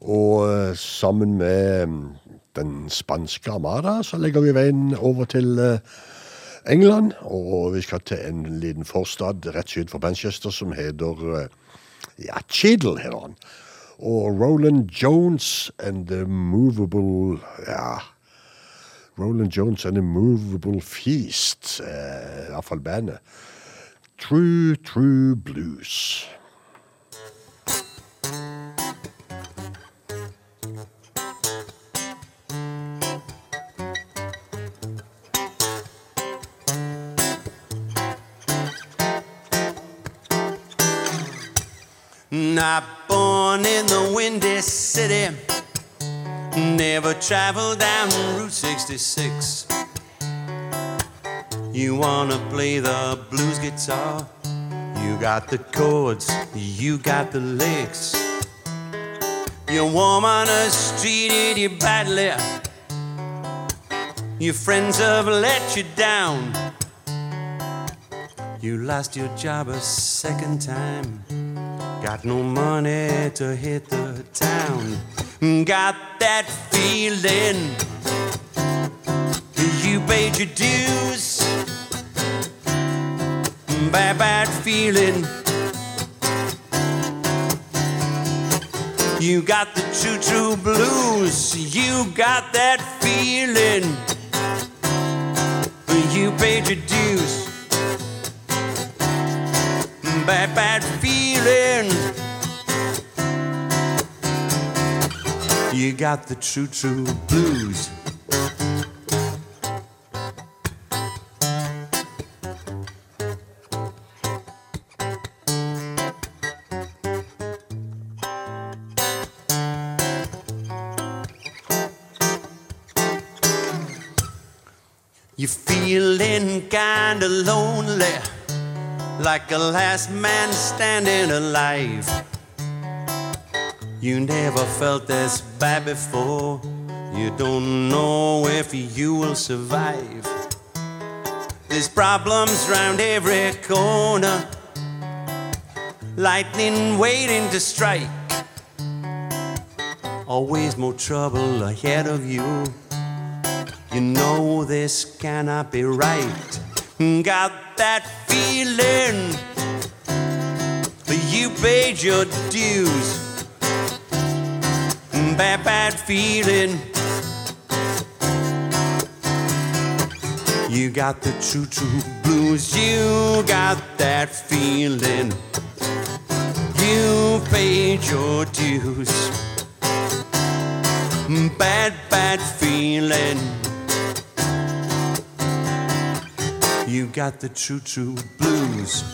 Og eh, sammen med mm, den spanske Armada så legger vi veien over til eh, England. Og vi skal til en liten forstad rett syd for Manchester som heter eh, ja, Cheadle, heter han. Og Roland Jones and the Movable Ja. Roland Jones and the Movable Feast, eh, i hvert fall bandet. True True Blues. Not born in the windy city, never traveled down Route 66. You wanna play the blues guitar? You got the chords, you got the licks. Your woman has treated you badly. Your friends have let you down. You lost your job a second time. Got no money to hit the town. Got that feeling. You paid your dues. Bad, bad feeling. You got the choo choo blues. You got that feeling. You paid your dues. Bad, bad feeling. You got the choo choo blues. You're feeling kinda lonely, like a last man standing alive. You never felt this bad before. You don't know if you will survive. There's problems round every corner, lightning waiting to strike. Always more trouble ahead of you. You know this cannot be right. Got that feeling. You paid your dues. Bad, bad feeling. You got the true, true blues. You got that feeling. You paid your dues. Bad, bad feeling. You got the true, true blues.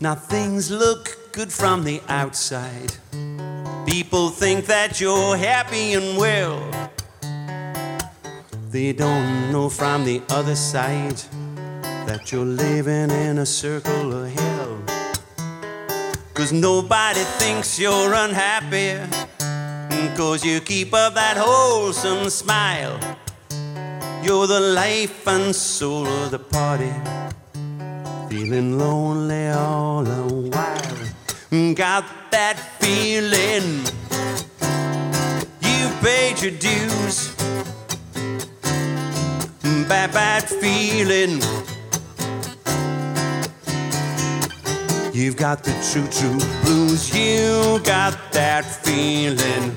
Now things look good from the outside. People think that you're happy and well. They don't know from the other side that you're living in a circle of hell. Cause nobody thinks you're unhappy. Cause you keep up that wholesome smile. You're the life and soul of the party. Feeling lonely all the while. Got that feeling. You paid your dues bad, bad feeling. You've got the true, true blues. You got that feeling.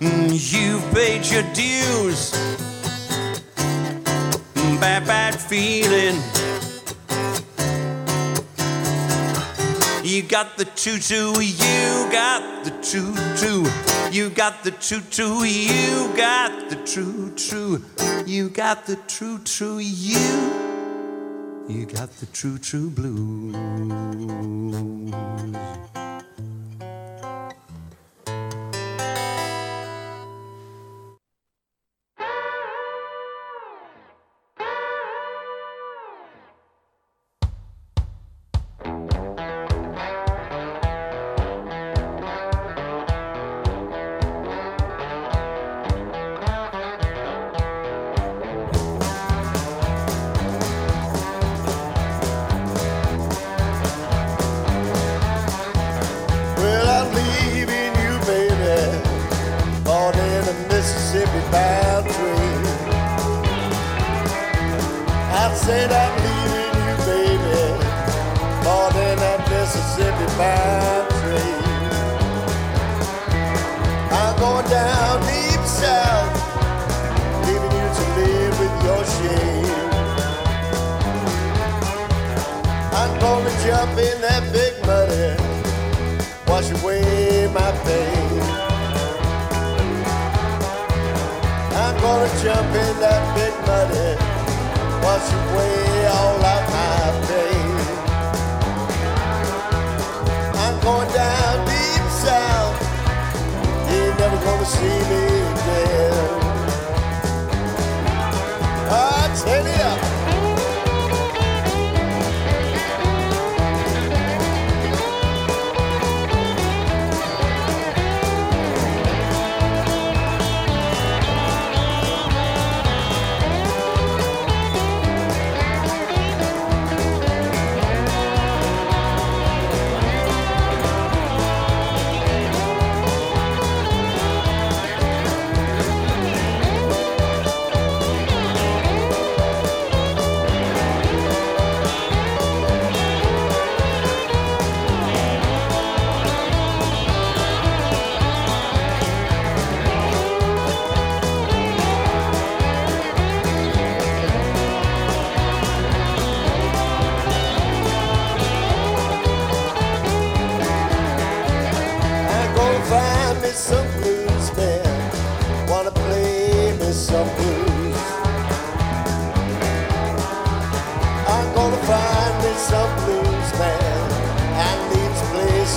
Mm, you've paid your dues. Mm, bad, bad feeling. You got the true, true. You got the true, true. You got the true, true. You got the true, true. You got the true, true you. You got the true blues. Gonna jump in that big muddy, wash away my pain. I'm gonna jump in that big muddy, wash away all of my pain. I'm going down deep south, you ain't never gonna see me again. Ah, turn it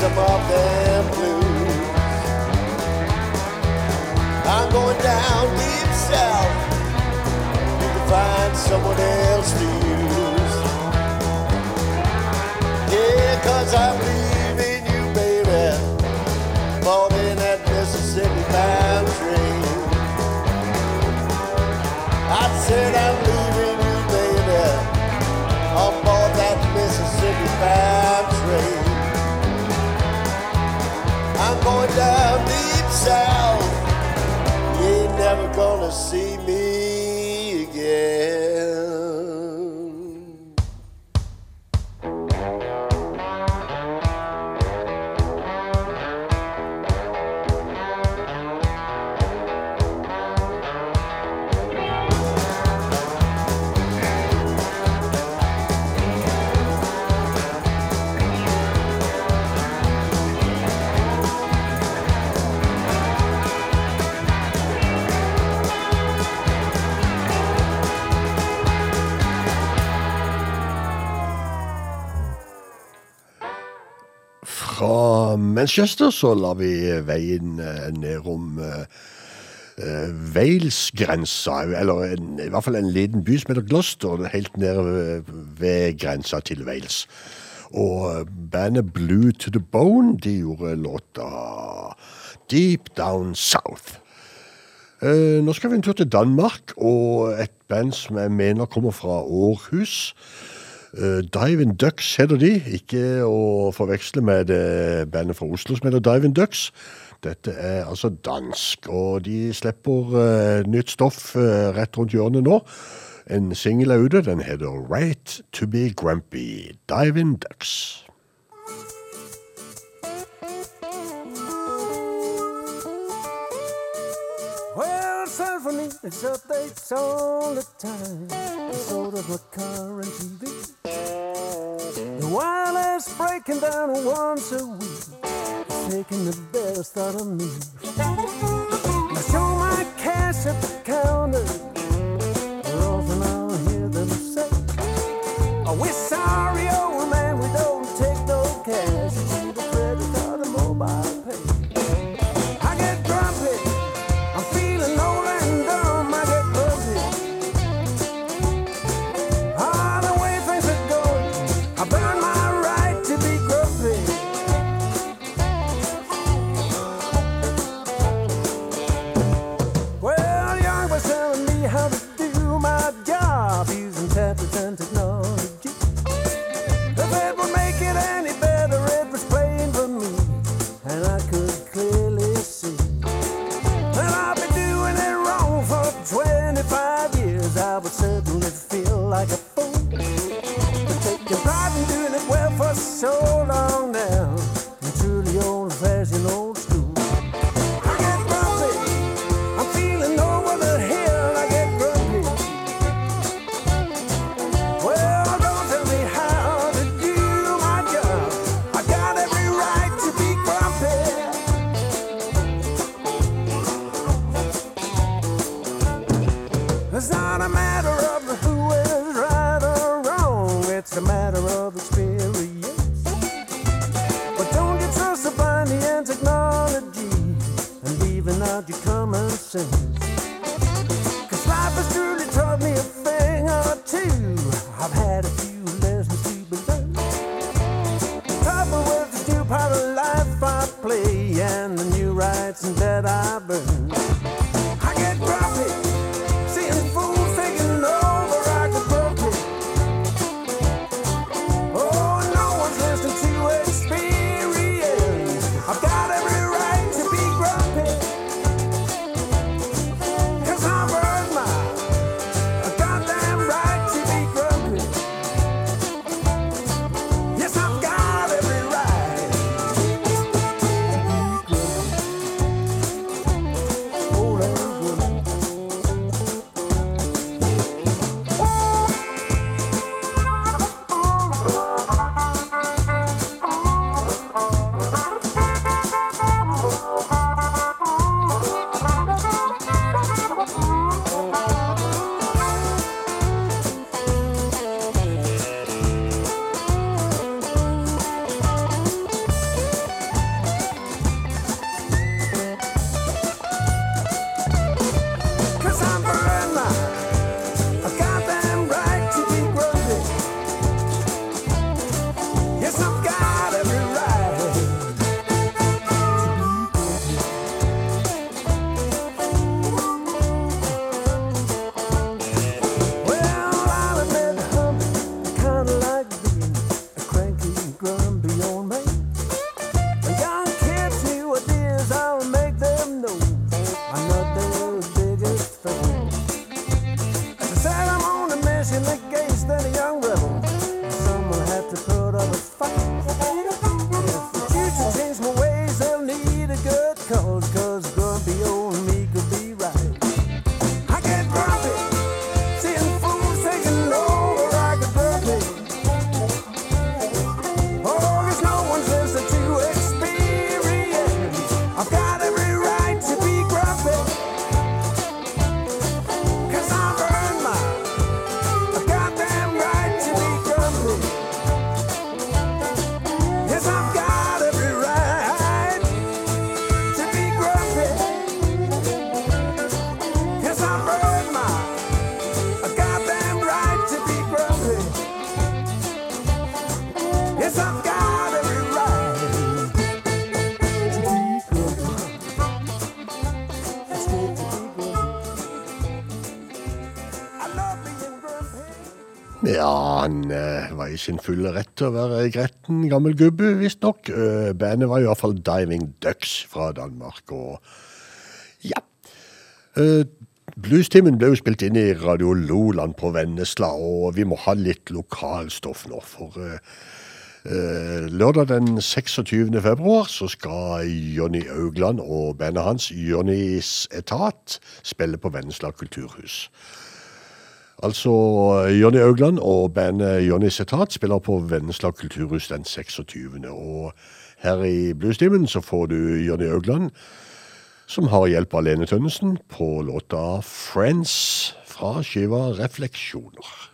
some of them blues. I'm going down deep south. To find someone else to use. Yeah, cause I'm leaving Down deep south. You ain't never gonna see me Manchester så la vi veien eh, nedom uh, Wales-grensa, eller en, i hvert fall en liten by som heter Gloucester, helt nede ved, grensa til Wales. Og eh, bandet Blue to the Bone, de gjorde låta Deep Down South. Eh, nå skal vi en tur til Danmark, og et band som jeg mener kommer fra Århus. Uh, Diving Ducks heter de, ikke å forveksle med det bandet fra Oslo som heter Diving Ducks. Dette er altså dansk, og de slipper uh, nytt stoff uh, rett rundt hjørnet nå. En singel er ute, den heter Right To Be Grumpy, Diving Ducks. Well, me it's updates all the time. So does my car TV. The wireless breaking down once a week. It's taking the best out of me. I show my cash at the counter. i sin fulle rett til å være gretten gammel gubbe, visstnok. Eh, bandet var iallfall Diving Ducks fra Danmark, og ja. Eh, Bluestimen ble jo spilt inn i Radio Loland på Vennesla, og vi må ha litt lokalstoff nå, for eh, Lørdag den 26. februar så skal Jonny Augland og bandet hans, Jonnys Etat, spille på Vennesla kulturhus. Altså, eh, Jonny Augland og bandet Jonny Setat spiller på Venneslag kulturhus den 26. Og her i Bluestimen så får du Jonny Augland, som har hjelp av Lene Tønnesen, på låta 'Friends' fra skiva 'Refleksjoner'.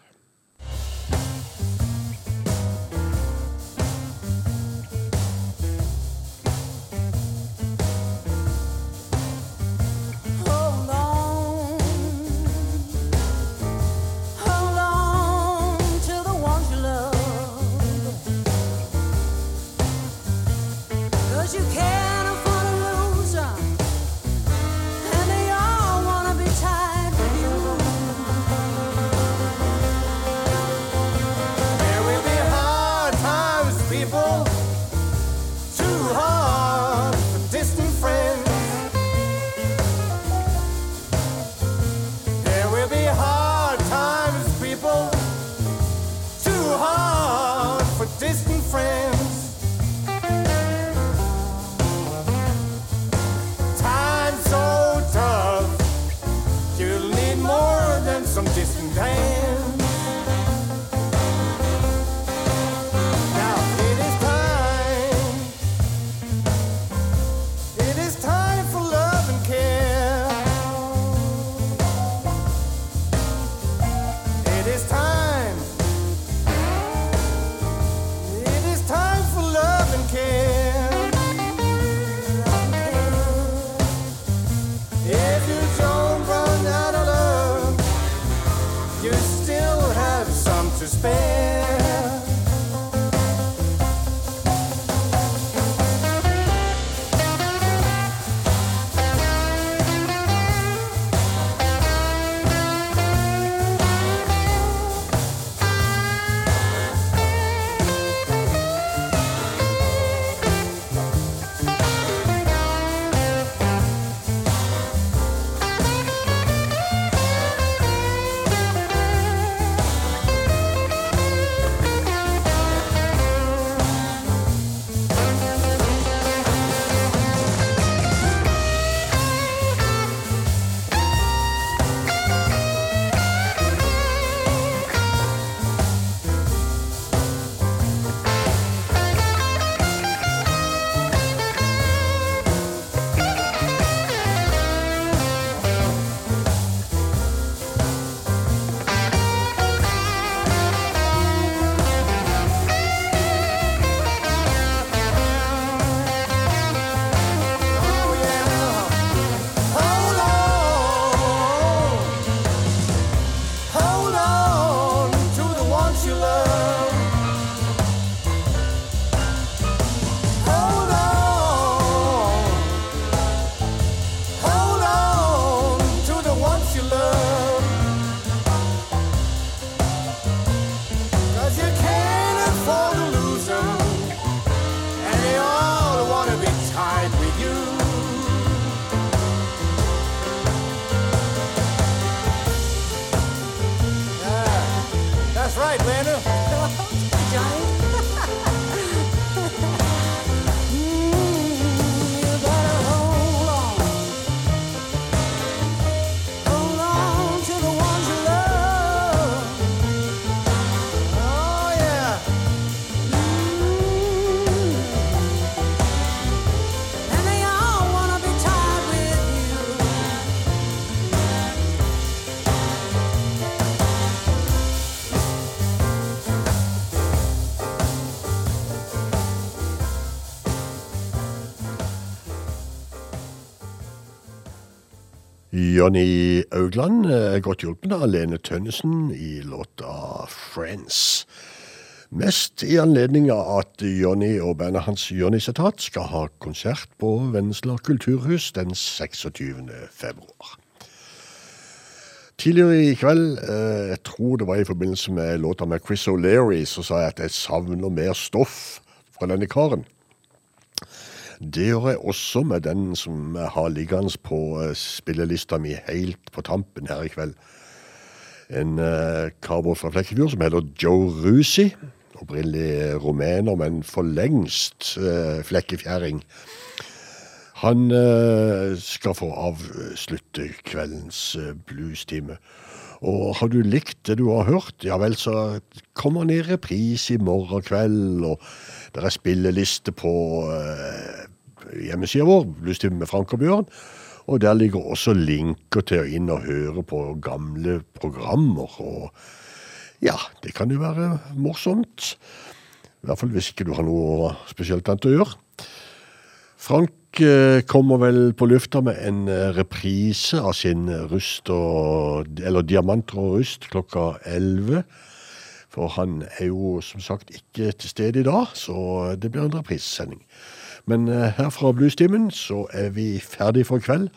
Jonny Augland er godt hjulpet av Lene Tønnesen i låta Friends. Mest i anledning av at Jonny og bandet hans Jonny Setat skal ha konsert på Vennesla kulturhus den 26. februar. Tidligere i kveld, eh, jeg tror det var i forbindelse med låta med Chris O'Leary, så sa jeg at jeg savner mer stoff fra denne karen. Det gjør jeg også med den som har liggende på eh, spillelista mi helt på tampen her i kveld. En cowboy fra Flekkefjord som heter Joe Rusi. Opprinnelig rumener, men for lengst uh, flekkefjæring. Han eh, skal få avslutte kveldens eh, bluestime. Og har du likt det du har hørt, ja vel, så kommer han i reprise i morgen kveld, og det er spilleliste på hjemmesida vår, Bluestime med Frank og Bjørn. Og der ligger også linker til å inn og høre på gamle programmer. Og ja, det kan jo være morsomt. I hvert fall hvis ikke du har noe spesielt annet å gjøre. Frank eh, kommer vel på lufta med en eh, reprise av sin rust og Eller Diamanter og rust klokka 11. For han er jo som sagt ikke til stede i dag, så det blir en reprisesending. Men eh, her fra Bluestimen så er vi ferdig for kveld.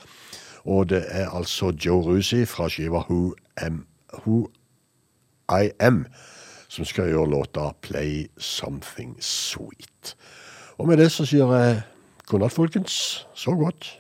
Og det er altså Joe Rusi fra skiva Who Am Who I Am som skal gjøre låta Play Something Sweet. Og med det så sier jeg god natt, folkens. Så godt.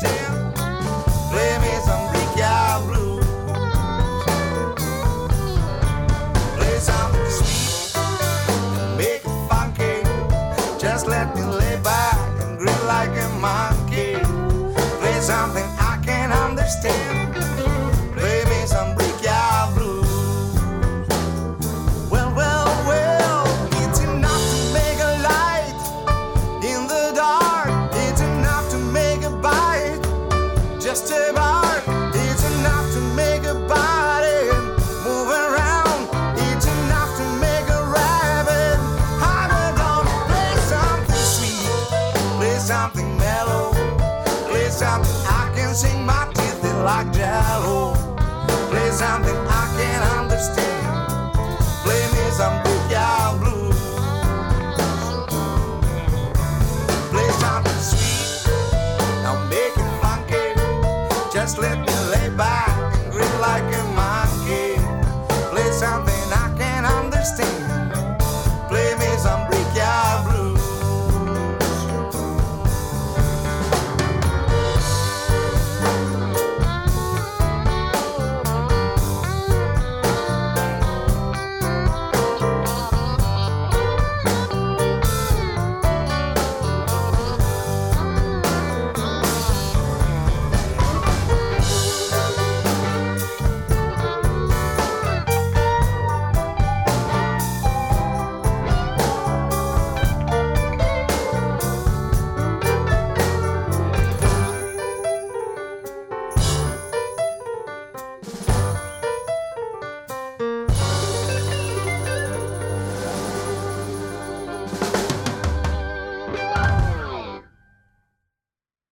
down.